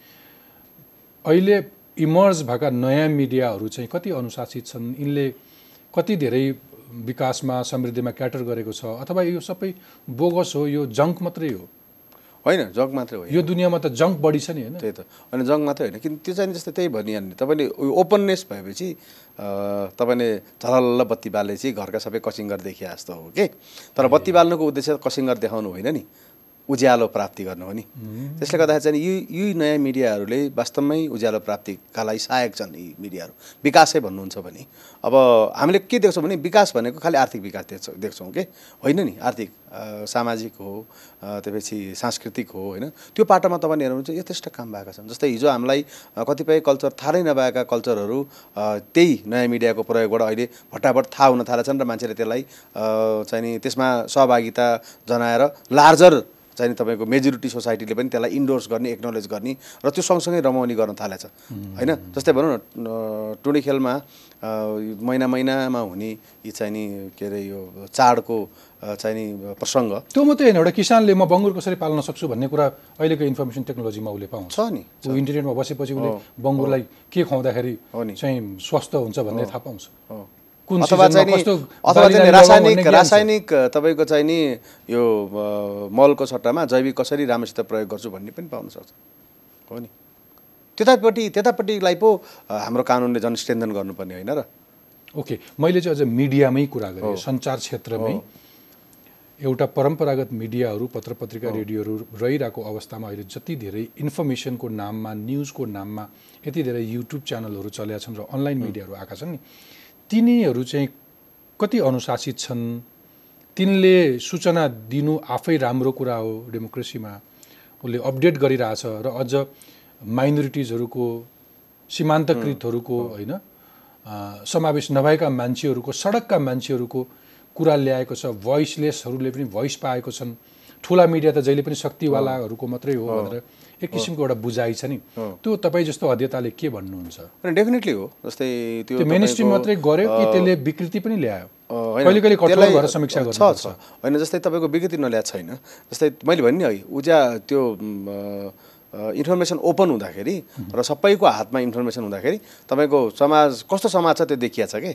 A: अहिले इमर्ज भएका नयाँ मिडियाहरू चाहिँ कति अनुशासित छन्? यिनले कति धेरै विकासमा समृद्धिमा क्याटर गरेको छ? अथवा यो सबै बोगस हो यो जङ्क मात्रै हो?
B: होइन जग मात्रै होइन
A: यो दुनियाँमा त जङ्क बढी छ नि होइन।
B: त्यही त। अनि जङ मात्रै होइन किन त्यो चाहिँ जस्तै त्यही भनिहाल्ने। तपाईँले उयो ओपननेस भएपछि तपाईँले झलल्ल बत्ती बालेपछि घरका सबै कसिङ्गर देखिए जस्तो हो कि? तर बत्ती बाल्नुको उद्देश्य कसिङ्गर देखाउनु होइन नि। उज्यालो प्राप्ति गर्नु हो नि। त्यसले गर्दाखेरि चाहिँ यो यी नयाँ मिडियाहरूले वास्तवमै उज्यालो प्राप्तिका लागि सहायक छन् यी मिडियाहरू। विकासै भन्नुहुन्छ भने। अब हामीले के देख्छौँ भने विकास भनेको खालि आर्थिक विकास देख्छौँ देख्छौँ कि? होइन नि आर्थिक सामाजिक हो त्यसपछि सांस्कृतिक हो होइन? त्यो पाटोमा तपाईँले हेर्नुहुन्छ यथेष्ट काम भएका छन्। जस्तै हिजो हामीलाई कतिपय कल्चर थाहै नभएका कल्चरहरू त्यही नयाँ मिडियाको प्रयोगबाट अहिले भट्टाभट थाहा हुन थालेका छन् र मान्छेले त्यसलाई चाहिँ नि त्यसमा सहभागिता जनाएर लार्जर चाहिँ तपाईँको मेजोरिटी सोसाइटीले पनि त्यसलाई इन्डोर्स गर्ने एक्नोलेज गर्ने र त्यो सँगसँगै रमाउने गर्न थालेछ। होइन? जस्तै भनौँ न टुँडी खेलमा महिना महिनामा हुने यी चाहिँ नि के अरे यो चाडको चाहिँ नि प्रसङ्ग।
A: त्यो मात्रै होइन एउटा किसानले म बङ्गुर कसरी पाल्न सक्छु भन्ने कुरा अहिलेको इन्फर्मेसन टेक्नोलोजीमा उसले पाउँछ।
B: नि
A: ऊ इन्टरनेटमा बसेपछि उसले बङ्गुरलाई के खुवाउँदाखेरि। चाहिँ स्वस्थ हुन्छ भन्ने थाहा पाउँछ।
B: अथवा चाहिँ अथवा चाहिँ रासायनिक। रासायनिक तपाईँको चाहिँ नि यो मलको सट्टामा जैविक कसरी राम्रोसित प्रयोग गर्छु भन्ने पनि पाउन सक्छ। हो नि? त्यतापट्टि त्यतापट्टिलाई पो हाम्रो कानुनले झन् स्ट्रेन्थन गर्नुपर्ने होइन र।
A: ओके मैले चाहिँ अझ मिडियामै कुरा गरेँ सञ्चार क्षेत्रमै। एउटा परम्परागत मिडियाहरू पत्र पत्रिका रेडियोहरू रहिरहेको अवस्थामा अहिले जति धेरै इन्फर्मेसनको नाममा न्युजको नाममा यति धेरै युट्युब च्यानलहरू चलेका छन् र अनलाइन मिडियाहरू आएका छन् नि तिनीहरू चाहिँ कति अनुशासित छन्? तिनले सूचना दिनु आफै राम्रो कुरा हो डेमोक्रेसीमा। उसले अपडेट गरिरहेछ र अझ माइनोरिटिजहरूको सीमान्तकृतहरूको होइन समावेश नभएका मान्छेहरूको सडकका मान्छेहरूको कुरा ल्याएको छ। भोइसलेसहरूले पनि भोइस पाएको छन्। ठुला मिडिया त जहिले पनि शक्तिवालाहरूको मात्रै हो भनेर एक किसिमको एउटा बुझाइ छ नि। त्यो तपाईँ जस्तो अध्यताले के भन्नुहुन्छ?
B: डेफिनेटली हो। जस्तै त्यो
A: मेन स्ट्रिम मात्रै गर्यो कि त्यसले विकृति पनि ल्यायो? कहिले कहिले कठोर
B: त्यसलाई-
A: भएर समीक्षा
B: छ होइन जस्तै तपाईँको विकृति नल्याएको छैन। जस्तै मैले भने नि अघि उजा त्यो इन्फर्मेसन ओपन हुँदाखेरि र सबैको हातमा इन्फर्मेसन हुँदाखेरि तपाईँको समाज कस्तो समाज छ त्यो देखिया छ कि?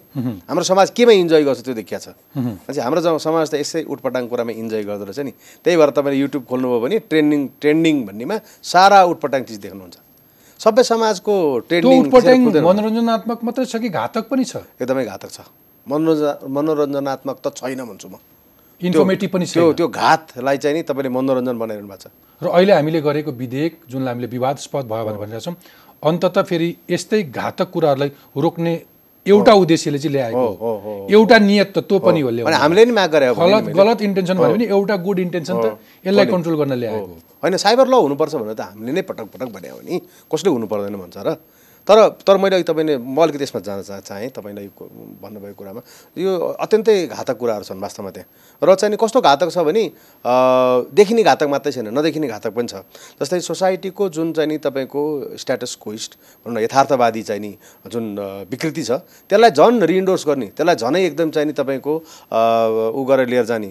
B: हाम्रो समाज केमा इन्जोय गर्छ त्यो देखिया छ? मान्छे हाम्रो समाज त यसै उटपटाङ कुरामा इन्जोय गर्दो रहेछ नि। त्यही भएर तपाईँले युट्युब खोल्नुभयो भने ट्रेन्डिङ ट्रेन्डिङ भन्नेमा सारा उटपटाङ चिज देख्नुहुन्छ। सबै समाजको ट्रेन्डिङ
A: मनोरञ्जनात्मक मात्रै छ कि घातक पनि छ?
B: एकदमै घातक छ। मनोरञ्जन मनोरञ्जनात्मक त छैन भन्छु म।
A: इन्फर्मेटिभ पनि छैन।
B: त्यो घातलाई चाहिँ नि तपाईँले मनोरञ्जन बनाइरहनु भएको छ।
A: र अहिले हामीले गरेको विधेयक जुनलाई हामीले विवादस्पद भयो भनेर भनिरहेको छौँ अन्तत फेरि यस्तै घातक कुराहरूलाई रोक्ने एउटा उद्देश्यले चाहिँ ल्याएको एउटा नियत त त्यो पनि हो।
B: हामीले नि माग गरे हो भने
A: गलत। गलत इन्टेन्सन भयो भने एउटा गुड इन्टेन्सन त यसलाई कन्ट्रोल गर्न ल्याएको
B: होइन साइबर ल हुनुपर्छ भनेर त हामीले नै पटक पटक भने हो नि। कसले हुनु पर्दैन भन्छ र। तर तर मैले अघि तपाईँले म अलिकति यसमा जान चाहेँ तपाईँलाई भन्नुभएको कुरामा। यो अत्यन्तै घातक कुराहरू छन् वास्तवमा त्यहाँ। र चाहिँ कस्तो घातक छ भने देखिने घातक मात्रै छैन नदेखिने घातक पनि छ। जस्तै सोसाइटीको जुन चाहिँ नि तपाईँको स्ट्याटस कोइस्ट भनौँ न यथार्थवादी चाहिँ नि जुन विकृति छ त्यसलाई झन् रिइन्डोर्स गर्ने त्यसलाई झनै एकदम चाहिँ नि तपाईँको उ गरेर लिएर जाने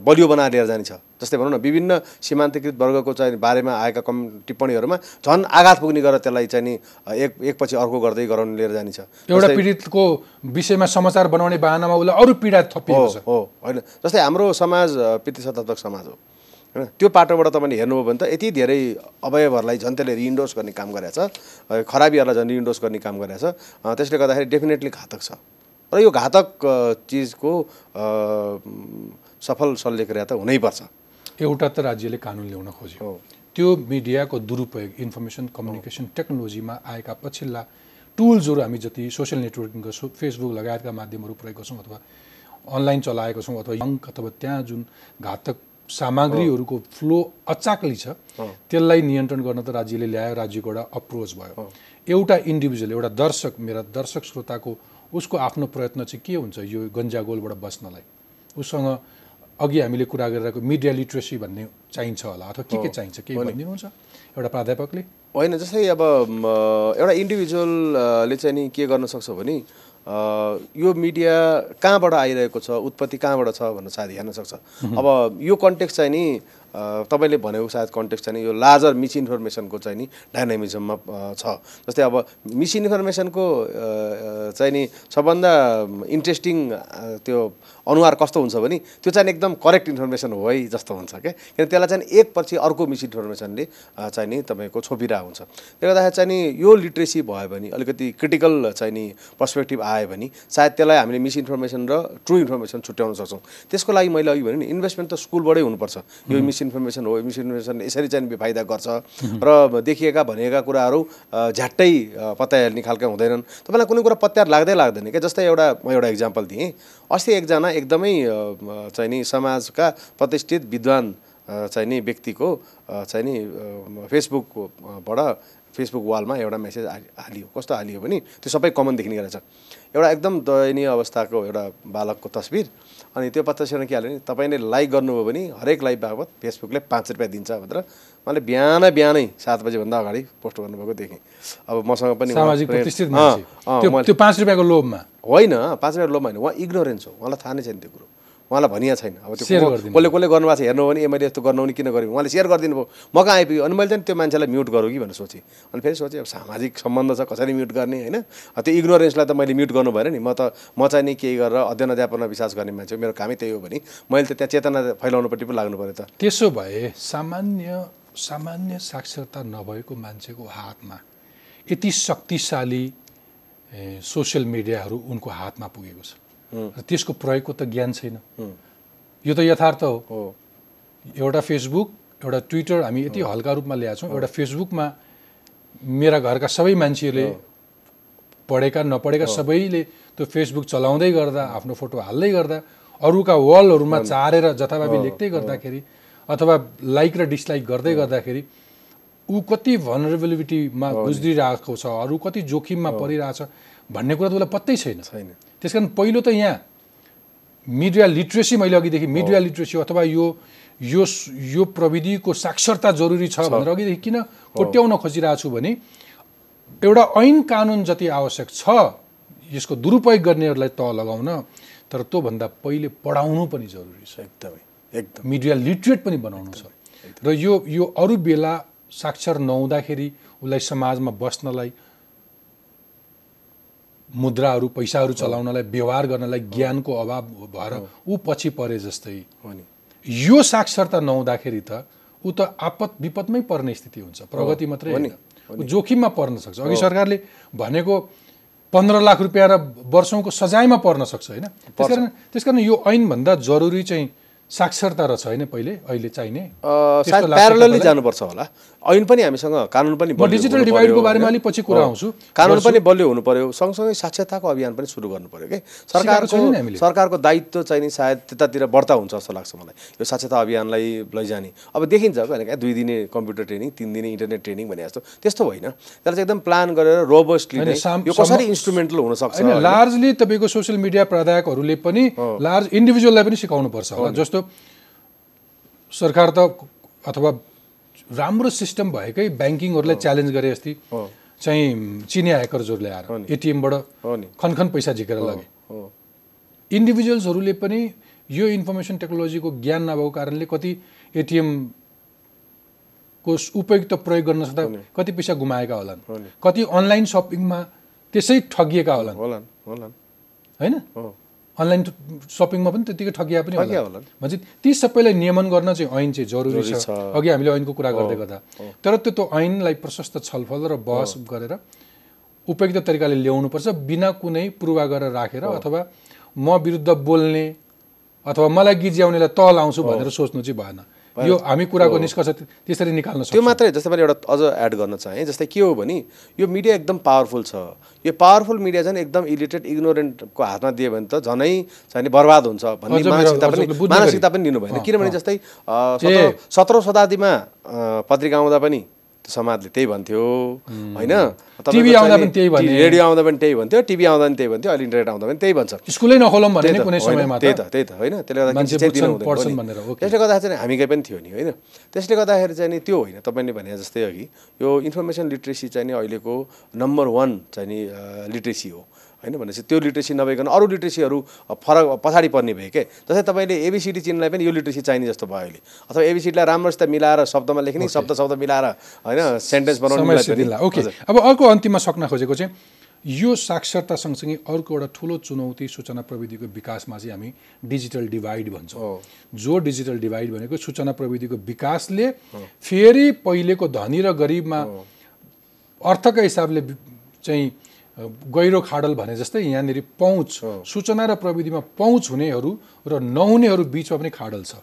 B: बलियो बनाएर लिएर जाने छ। जस्तै भनौँ न विभिन्न सीमान्तकृत वर्गको चाहिँ बारेमा आएका कम टिप्पणीहरूमा झन् आघात पुग्ने गरेर त्यसलाई चाहिँ नि एक एकपछि अर्को गर्दै गराउनु लिएर जाने छ
A: एउटा पीडितको विषयमा समाचार बनाउने बाहनामा उसलाई अरू पीडा थपिएको छ।
B: हो होइन। जस्तै हाम्रो समाज पितृसत्तात्मक समाज हो। होइन त्यो पाटोबाट तपाईँले हेर्नुभयो भने त यति धेरै अवयवहरूलाई झन् त्यसले रिइन्डोर्स गर्ने काम गरेको छ। खराबीहरूलाई झन् रिइन्डोर्स गर्ने काम गरेको छ। त्यसले गर्दाखेरि डेफिनेटली घातक छ। र यो घातक चिजको सफल शल्यक्रिया त हुनैपर्छ।
A: एउटा त राज्यले कानुन ल्याउन खोज्यो। त्यो मिडियाको दुरुपयोग इन्फर्मेसन कम्युनिकेसन टेक्नोलोजीमा आएका पछिल्ला टुल्सहरू हामी जति सोसियल नेटवर्किङको सो फेसबुक लगायतका माध्यमहरू प्रयोग गर्छौँ अथवा अनलाइन चलाएको छौँ अथवा अङ्क अथवा त्यहाँ जुन घातक सामग्रीहरूको फ्लो अचाकली छ त्यसलाई नियन्त्रण गर्न त राज्यले ल्यायो राज्यको एउटा अप्रोच भयो। एउटा इन्डिभिजुअल एउटा दर्शक मेरा दर्शक श्रोताको उसको आफ्नो प्रयत्न चाहिँ के हुन्छ यो गन्जागोलबाट बस्नलाई? उसँग अघि हामीले कुरा गरिरहेको मिडिया लिट्रेसी भन्ने चाहिन्छ होला अथवा के के चाहिन्छ केही भनिदिनुहुन्छ? एउटा प्राध्यापकले?
B: होइन जस्तै अब एउटा इन्डिभिजुअलले चाहिँ नि के गर्न सक्छ भने यो मिडिया कहाँबाट आइरहेको छ उत्पत्ति कहाँबाट छ भनेर सायद हेर्न सक्छ। अब यो कन्टेक्स्ट चाहिँ नि तपाईँले भनेको सायद कन्टेक्स्ट चाहिँ यो लार्जर मिसइन्फर्मेसनको चाहिँ नि डाइनामिजममा छ। जस्तै अब मिसइन्फर्मेसनको चाहिँ नि सबभन्दा इन्ट्रेस्टिङ त्यो अनुहार कस्तो हुन्छ भने त्यो चाहिँ एकदम करेक्ट इन्फर्मेसन हो है जस्तो हुन्छ क्या किन त्यसलाई चाहिँ एकपछि अर्को मिसइन्फर्मेसनले चाहिँ नि तपाईँको छोपिरहेको हुन्छ। त्यसले गर्दाखेरि चाहिँ नि यो लिट्रेसी भयो भने अलिकति क्रिटिकल चाहिँ नि पर्सपेक्टिभ आयो भने सायद त्यसलाई हामीले मिसइन्फर्मेसन र ट्रु इन्फर्मेसन छुट्याउन सक्छौँ। त्यसको लागि मैले अघि भने नि इन्भेस्टमेन्ट त स्कुलबाटै हुनुपर्छ। यो मिसइन्फर्मेसन हो मिसइन्फर्मेसन यसरी चाहिँ बेफाइदा गर्छ र देखिएका भनिएका कुराहरू झ्याट्टै पत्याइहाल्ने खालका हुँदैनन्। तपाईँलाई कुनै कुरा पत्यार लाग्दै लाग्दैन क्या जस्तै एउटा म एउटा इक्जाम्पल दिएँ। अस्ति एकजना एकदमै चाहिँ नि समाजका प्रतिष्ठित विद्वान चाहिँ नि व्यक्तिको चाहिँ नि फेसबुकबाट फेसबुक वालमा एउटा मेसेज हालि- हालियो। कस्तो हालियो भने त्यो सबै कमन देखिने गरेछ एउटा एकदम दयनीय अवस्थाको एउटा बालकको तस्बिर अनि त्यो पत्तासँग के हाल्यो भने तपाईँले लाइक गर्नुभयो भने हरेक लाइक बाबत फेसबुकले पाँच रुपियाँ दिन्छ भनेर मैले बिहान बिहानै सात बजीभन्दा अगाडि पोस्ट गर्नुभएको देखेँ। अब मसँग पनि
A: त्यो पाँच रुपियाँको लोभमा?
B: होइन पाँच मिनट लोमा होइन। उहाँ इग्नोरेन्स हो। उहाँलाई थाहा नै छैन त्यो कुरो। उहाँलाई भनिया छैन। अब त्यो कसले कसले गर्नुभएको छ? हेर्नु हो भने ए मैले यस्तो गर्नु किन गरेँ उहाँले सेयर गरिदिनु भयो। म कहाँ आइपुग्यो। अनि मैले चाहिँ त्यो मान्छेलाई म्युट गरौँ कि भनेर सोचेँ। अनि फेरि सोचेँ अब सामाजिक सम्बन्ध छ कसरी म्युट गर्ने होइन? त्यो इग्नोरेन्सलाई त मैले म्युट गर्नु भएन नि। म त म चाहिँ नि केही गरेर अध्ययन अध्यापनमा विश्वास गर्ने मान्छे हो। मेरो कामै त्यही हो भने मैले त त्यहाँ चेतना फैलाउनुपट्टि पो लाग्नु पऱ्यो त।
A: त्यसो भए सामान्य सामान्य साक्षरता नभएको मान्छेको हातमा यति शक्तिशाली सोसियल मिडियाहरू उनको हातमा पुगेको छ। र त्यसको प्रयोगको त ज्ञान छैन। यो त यथार्थ हो। एउटा फेसबुक एउटा ट्विटर हामी यति हल्का रूपमा ल्याएको छौँ। एउटा फेसबुकमा मेरा घरका सबै मान्छेहरूले पढेका नपढेका सबैले त्यो फेसबुक चलाउँदै गर्दा आफ्नो फोटो हाल्दै गर्दा अरूका वालहरूमा चारेर जथाभावी लेख्दै गर्दाखेरि अथवा लाइक र डिसलाइक गर्दै गर्दाखेरि ऊ कति भनरेबिलिटीमा गुज्रिरहेको छ अरू कति जोखिममा परिरहेछ भन्ने कुरा त उसलाई पत्तै छैन।
B: छैन।
A: त्यस कारण पहिलो त यहाँ मिडिया लिट्रेसी मैले अघिदेखि मिडिया लिट्रेसी अथवा यो यो यो प्रविधिको साक्षरता जरुरी छ भनेर अघिदेखि किन कोट्याउन खोजिरहेको छु भने एउटा ऐन कानुन जति आवश्यक छ यसको दुरुपयोग गर्नेहरूलाई तह लगाउन तर त्योभन्दा पहिले पढाउनु पनि जरुरी छ।
B: एकदमै एकदम।
A: मिडिया लिटरेट पनि बनाउनु छ। र यो यो अरू बेला साक्षर नहुँदाखेरि उसलाई समाजमा बस्नलाई मुद्राहरू पैसाहरू चलाउनलाई व्यवहार गर्नलाई ज्ञानको अभाव भएर ऊ पछि परे जस्तै।
B: हो नि।
A: यो साक्षरता नहुँदाखेरि त ऊ त आपत विपदमै पर्ने स्थिति हुन्छ। प्रगति मात्रै होइन। ऊ जोखिममा पर्न सक्छ। अघि सरकारले भनेको पन्ध्र लाख रुपियाँ र वर्षौँको सजायमा पर्न सक्छ होइन? त्यसकारण त्यसकारण यो ऐनभन्दा जरुरी चाहिँ साक्षरता रहेछ होइन पहिले अहिले चाहिने।
B: प्यारलली जानुपर्छ होला। ऐन पनि हामीसँग कानुन पनि
A: डिजिटल डिभाइडको बारेमा? अलिक पछि कुरा। आउँछु
B: कानुन पनि बलियो हुनु पर्यो। सँगसँगै साक्षरताको अभियान पनि सुरु गर्नु पर्यो कि? सरकारको। सरकारको दायित्व चाहिँ नि सायद त्यतातिर बढ्ता हुन्छ जस्तो लाग्छ मलाई। यो साक्षरता अभियानलाई लैजाने। अब देखिन्छ भने क्या? दुई दिने कम्प्युटर ट्रेनिङ तिन दिने इन्टरनेट ट्रेनिङ भने जस्तो। त्यस्तो होइन। त्यसलाई चाहिँ एकदम प्लान गरेर रोबस्टली यो कसरी इन्स्ट्रुमेन्टल हुनसक्छ
A: लार्जली तपाईँको सोसियल मिडिया प्रदायकहरूले पनि लार्ज इन्डिभिजुअललाई पनि सिकाउनु पर्छ होला जस्तो सरकार त अथवा राम्रो सिस्टम भएकै ब्याङ्किङहरूलाई च्यालेन्ज गरे अस्ति चाहिँ चिनिया ह्याकर्सहरूले आएर एटिएमबाट खनखन पैसा झिकेर लगे। इन्डिभिजुअल्सहरूले पनि यो इन्फर्मेसन टेक्नोलोजीको ज्ञान नभएको कारणले कति एटिएम को उपयुक्त प्रयोग गर्न सक्दा कति पैसा गुमाएका होलान्। कति अनलाइन सपिङमा त्यसै ठगिएका होलान्। होइन? अनलाइन सपिङमा पनि त्यतिकै ठगिया पनि होला। भनेपछि ती सबैलाई नियमन गर्न चाहिँ ऐन चाहिँ जरुरी छ। अघि हामीले ऐनको कुरा गर्दै गर्दा। तर त्यो त्यो ऐनलाई प्रशस्त छलफल र बहस गरेर उपयुक्त तरिकाले ल्याउनुपर्छ बिना कुनै पूर्वाग्रह राखेर अथवा म विरुद्ध बोल्ने अथवा मलाई गीत ज्याउनेलाई तल आउँछु भनेर सोच्नु चाहिँ भएन। यो हामी कुराको निष्कर्ष त्यसरी निकाल्न
B: त्यो मात्रै जस्तै मैले एउटा अझ एड गर्न चाहेँ जस्तै के हो भने यो मिडिया एकदम पावरफुल छ। यो पावरफुल मिडिया चाहिँ एकदम इलिटेड इग्नोरेन्टको हातमा दियो भने त झनै चाहिँ बर्बाद हुन्छ भन्ने मानसिकता पनि मानसिकता पनि लिनु भएन। किनभने जस्तै सत्रौँ सत्रौँ शताब्दीमा पत्रिका आउँदा पनि समाजले त्यही भन्थ्यो। होइन? तपाईँको
A: टिभी आउँदा
B: चाहिँ
A: पनि त्यही भने।
B: रेडियो आउँदा पनि त्यही भन्थ्यो टिभी आउँदा पनि त्यही भन्थ्यो अहिले इन्टरनेट आउँदा पनि त्यही भन्छ।
A: स्कुलै नखोलौँ भने कुनै समयमा
B: त्यही
A: त
B: त्यही त होइन? त्यसले गर्दा। त्यसले गर्दाखेरि चाहिँ हामीकै पनि थियो नि होइन? त्यसले गर्दाखेरि चाहिँ नि त्यो होइन तपाईँले भने जस्तै अघि यो इन्फर्मेसन लिट्रेसी चाहिँ नि अहिलेको नम्बर वान चाहिँ नि लिट्रेसी हो। होइन भनेपछि त्यो लिट्रेसी नभइकन अरू लिट्रेसीहरू फरक पछाडि पर्ने भए के? जस्तै तपाईँले एबिसिडी चिन्हलाई पनि यो लिट्रेसी चाहिने जस्तो भयो अहिले। अथवा एबिसिडीलाई राम्रोसित मिलाएर शब्दमा लेख्ने शब्द शब्द मिलाएर होइन सेन्टेन्स बनाउनु
A: ओके अब अर्को अन्तिममा सक्न खोजेको चाहिँ यो साक्षरता सँगसँगै अर्को एउटा ठुलो चुनौती सूचना प्रविधिको विकासमा चाहिँ हामी डिजिटल डिभाइड भन्छौँ। जो डिजिटल डिभाइड भनेको सूचना प्रविधिको विकासले फेरि पहिलेको धनी र गरिबमा अर्थका हिसाबले चाहिँ गहिरो खाडल भने जस्तै यहाँनिर पहुँच सूचना र प्रविधिमा पहुँच हुनेहरू र नहुनेहरू बिचमा पनि खाडल छ।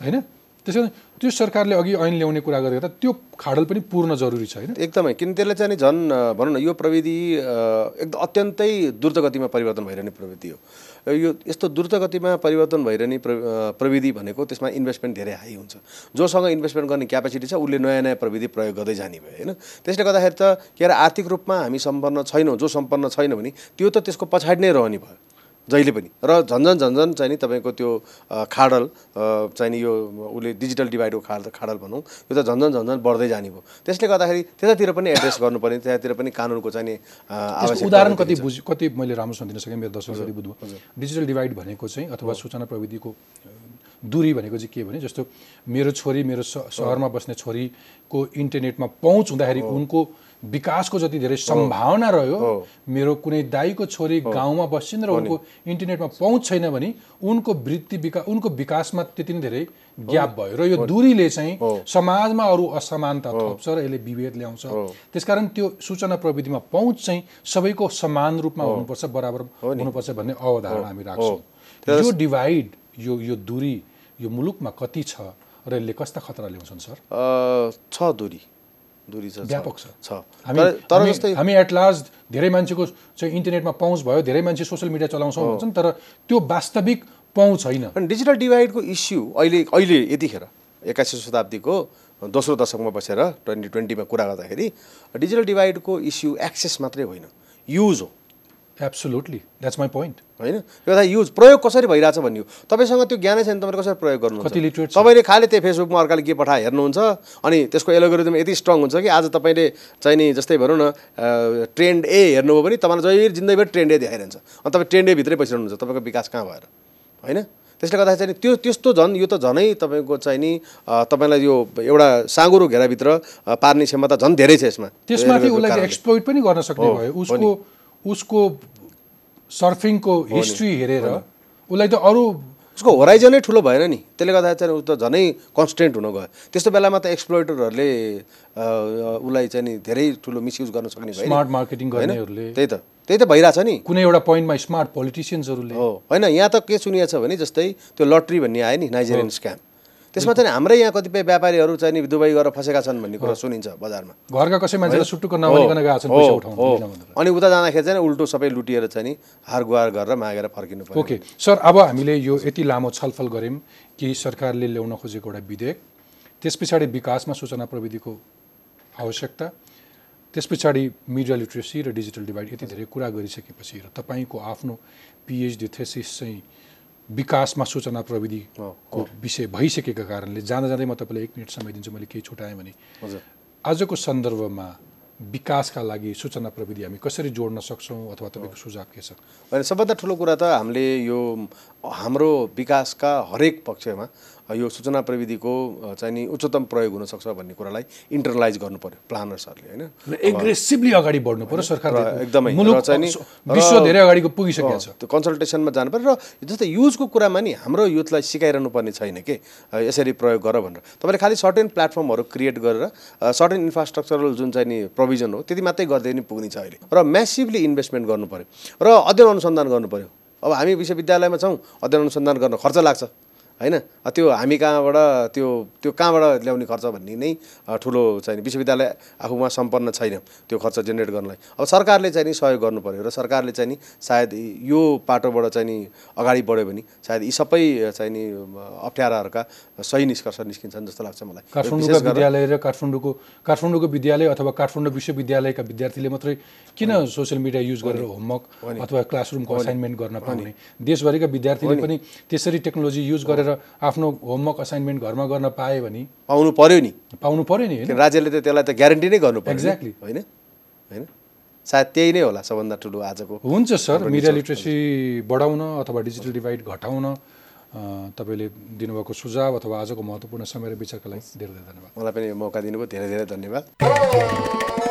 A: होइन? त्यस त्यो सरकारले अघि ऐन ल्याउने कुरा गरेर त्यो खाडल पनि पूर्ण जरुरी छ होइन?
B: एकदमै। किन त्यसले चाहिँ झन् भनौँ न यो प्रविधि एकदम अत्यन्तै द्रुत गतिमा परिवर्तन भइरहने प्रविधि हो। यो यस्तो द्रुत गतिमा परिवर्तन भइरहने प्रविधि भनेको त्यसमा इन्भेस्टमेन्ट धेरै हाई हुन्छ। जोसँग इन्भेस्टमेन्ट गर्ने क्यापेसिटी छ उसले नयाँ नयाँ प्रविधि प्रयोग गर्दै जाने भयो होइन? त्यसले गर्दाखेरि त के अरे आर्थिक रूपमा हामी सम्पन्न छैनौँ जो सम्पन्न छैन भने त्यो त त्यसको पछाडि नै रहने भयो। जहिले पनि। र झन्झन झन्झन चाहिँ नि तपाईँको त्यो खाडल चाहिँ नि यो उसले डिजिटल डिभाइडको खाडल खाडल भनौँ यो त झन्झन झन्झन बढ्दै जाने भयो। त्यसले गर्दाखेरि त्यतातिर पनि एड्रेस गर्नुपर्ने त्यतातिर पनि कानुनको चाहिँ नि
A: उदाहरण कति बुझ कति मैले राम्रोसँग दिन सकेँ मेरो दर्शक बुझ्नु डिजिटल डिभाइड भनेको चाहिँ अथवा सूचना प्रविधिको दूरी भनेको चाहिँ के भने जस्तो मेरो छोरी मेरो सहरमा बस्ने छोरीको इन्टरनेटमा पहुँच हुँदाखेरि उनको विकासको जति धेरै सम्भावना रह्यो मेरो कुनै दाईको छोरी गाउँमा बस्छिन् र उनको इन्टरनेटमा पहुँच छैन भने उनको वृत्ति विकास उनको विकासमा त्यति नै धेरै ग्याप भयो र यो दूरीले चाहिँ समाजमा अरू असमानता थप्छ र यसले विभेद ल्याउँछ। त्यसकारण त्यो सूचना प्रविधिमा पहुँच चाहिँ सबैको समान रूपमा हुनुपर्छ बराबर हुनुपर्छ भन्ने अवधारणा हामी राख्छौँ। यो डिभाइड यो यो दूरी यो मुलुकमा कति छ र यसले कस्ता खतरा ल्याउँछन् सर?
B: छ दूरी। दूरी छ।
A: व्यापक छ। हामी
B: तर जस्तै
A: हामी एट लास्ट धेरै मान्छेको चाहिँ इन्टरनेटमा पहुँच भयो धेरै मान्छे सोसियल मिडिया चलाउँछौँ भन्छन् तर त्यो वास्तविक पहुँच छैन।
B: डिजिटल डिभाइडको इस्यु अहिले अहिले यतिखेर एक्काइसौँ शताब्दीको दोस्रो दशकमा बसेर ट्वेन्टी ट्वेन्टीमा कुरा गर्दाखेरि डिजिटल डिभाइडको इस्यु एक्सेस मात्रै होइन। युज हो।
A: एब्सोल्युटली द्याट्स माई पोइन्ट
B: होइन? यो युज प्रयोग कसरी भइरहेछ भन्ने हो तपाईँसँग त्यो ज्ञानै छैन तपाईँले कसरी प्रयोग गर्नुहुन्छ?
A: कति छ?
B: तपाईँले खालि त्यही फेसबुकमा अर्काले के पठाए हेर्नुहुन्छ? अनि त्यसको एलोगोरिदम यति स्ट्रङ हुन्छ कि आज तपाईँले चाहिँ नि जस्तै भनौँ न ट्रेन्ड ए हेर्नुभयो भने तपाईँलाई जहिले जिन्दगीभर ट्रेन्ड ए देखाइरहन्छ। अनि तपाईँ ट्रेन्ड ए भित्रै बसिरहनुहुन्छ तपाईँको विकास कहाँ भएर? होइन? त्यसले गर्दाखेरि चाहिँ त्यो त्यस्तो झन् यो त झनै तपाईँको चाहिँ नि तपाईँलाई यो एउटा साँगुरो घेराभित्र पार्ने क्षमता झन् धेरै छ यसमा।
A: त्यसमाथि उसलाई। एक्सप्लोइट पनि गर्न सक्ने भयो। उसको उसको सर्फिङको हिस्ट्री हेरेर उसलाई त अरू
B: उसको होराइजनै ठुलो भएन नि। त्यसले गर्दा चाहिँ ऊ त झनै कन्सटेन्ट हुन गयो। त्यस्तो बेलामा त एक्सप्लोइटरहरूले उसलाई चाहिँ नि धेरै ठुलो मिसयुज गर्न सक्ने भयो।
A: Smart marketing? गर्नेहरूले।
B: त्यही त। त्यही त भइरहेछ नि।
A: कुनै एउटा पोइन्टमा स्मार्ट पोलिटिसियन्सहरूले
B: हो। होइन यहाँ त के सुनिएको छ भने जस्तै त्यो लट्री भन्ने आयो नि नाइजेरियन स्क्याम त्यसमा चाहिँ हाम्रै यहाँ कतिपय व्यापारीहरू चाहिँ नि दुबई गएर फँसेका छन् भन्ने कुरा सुनिन्छ बजारमा।
A: घरका कसै मान्छेलाई सुटुक्क नभनिकन गएको छन् पैसा उठाउनु
B: अनि उता जाँदाखेरि चाहिँ उल्टो सबै लुटिएर चाहिँ नि हार गुहार गरेर मागेर फर्किनु पर्यो।
A: ओके। सर अब हामीले यो यति लामो छलफल गऱ्यौँ कि सरकारले ल्याउन खोजेको एउटा विधेयक त्यस पछाडि विकासमा सूचना प्रविधिको आवश्यकता त्यस पछाडि मिडिया लिट्रेसी र डिजिटल डिभाइड यति धेरै कुरा गरिसकेपछि र तपाईँको आफ्नो पिएचडी थेसिस चाहिँ विकासमा सूचना प्रविधिको विषय भइसकेका कारणले जाँदा जाँदै म तपाईँलाई एक मिनट समय दिन्छु मैले केही छुट्याएँ भने। आजको सन्दर्भमा विकासका लागि सूचना प्रविधि हामी कसरी जोड्न सक्छौँ अथवा तपाईँको सुझाव के छ?
B: सबभन्दा ठुलो कुरा त हामीले यो हाम्रो विकासका हरेक पक्षमा यो सूचना प्रविधिको चाहिँ नि उच्चतम प्रयोग हुनसक्छ भन्ने कुरालाई इन्टरलाइज गर्नु पर्यो प्लानर्सहरूले होइन?
A: एग्रेसिभली अगाडि बढ्नु पर्यो सरकारले
B: र एकदमै, चाहिँ नि-
A: विश्व धेरै अगाडिको पुगिसकेको छ।
B: त्यो कन्सल्टेसनमा जानु पर्यो र जस्तै युजको कुरामा नि हाम्रो युथलाई सिकाइरहनु पर्ने छैन कि? यसरी प्रयोग गर भनेर। तपाईँले खालि सर्टेन प्लेटफर्महरू क्रिएट गरेर सर्टेन इन्फ्रास्ट्रक्चरल जुन चाहिँ नि प्रोभिजन हो त्यति मात्रै गर्दै नि पुग्ने छ अहिले। र म्यासिभली इन्भेस्टमेन्ट गर्नु पर्यो र अध्ययन अनुसन्धान गर्नु पर्यो अब हामी विश्वविद्यालयमा छौँ अध्ययन अनुसन्धान गर्न खर्च लाग्छ। होइन? त्यो हामी कहाँबाट त्यो त्यो कहाँबाट ल्याउने खर्च भन्ने नै ठुलो चाहिँ विश्वविद्यालय आफूमा सम्पन्न छैन त्यो खर्च जेनेरेट गर्नलाई। अब सरकारले चाहिँ नि सहयोग गर्नु पऱ्यो र सरकारले चाहिँ नि सायद यो पाटोबाट चाहिँ नि अगाडि बढ्यो भने सायद यी सबै चाहिँ नि अप्ठ्याराहरूका सही निष्कर्ष निस्किन्छन् जस्तो लाग्छ मलाई।
A: काठमाडौँका
B: गरेर
A: विद्यालय र काठमाडौँको काठमाडौँको विद्यालय अथवा काठमाडौँ विश्वविद्यालयका विद्यार्थीले मात्रै किन सोसियल मिडिया युज गरेर होमवर्क अथवा क्लासरुमको असाइनमेन्ट गर्न पाउने? देशभरिका विद्यार्थीले पनि त्यसरी टेक्नोलोजी युज गरेर आफ्नो होमवर्क असाइनमेन्ट घरमा गर्न पाए भने
B: पाउनु पऱ्यो नि।
A: पाउनु पर्यो नि होइन?
B: राज्यले त त्यसलाई त ग्यारेन्टी नै गर्नु पर्यो
A: Exactly.
B: होइन? होइन? सायद त्यही नै होला सबभन्दा ठुलो आजको
A: हुन्छ सर मिडिया लिट्रेसी बढाउन अथवा डिजिटल डिभाइड घटाउन तपाईँले दिनुभएको सुझाव अथवा आजको महत्त्वपूर्ण समय र विचारका लागि धेरै धेरै धन्यवाद।
B: मलाई पनि यो मौका दिनुभयो धेरै धेरै धन्यवाद।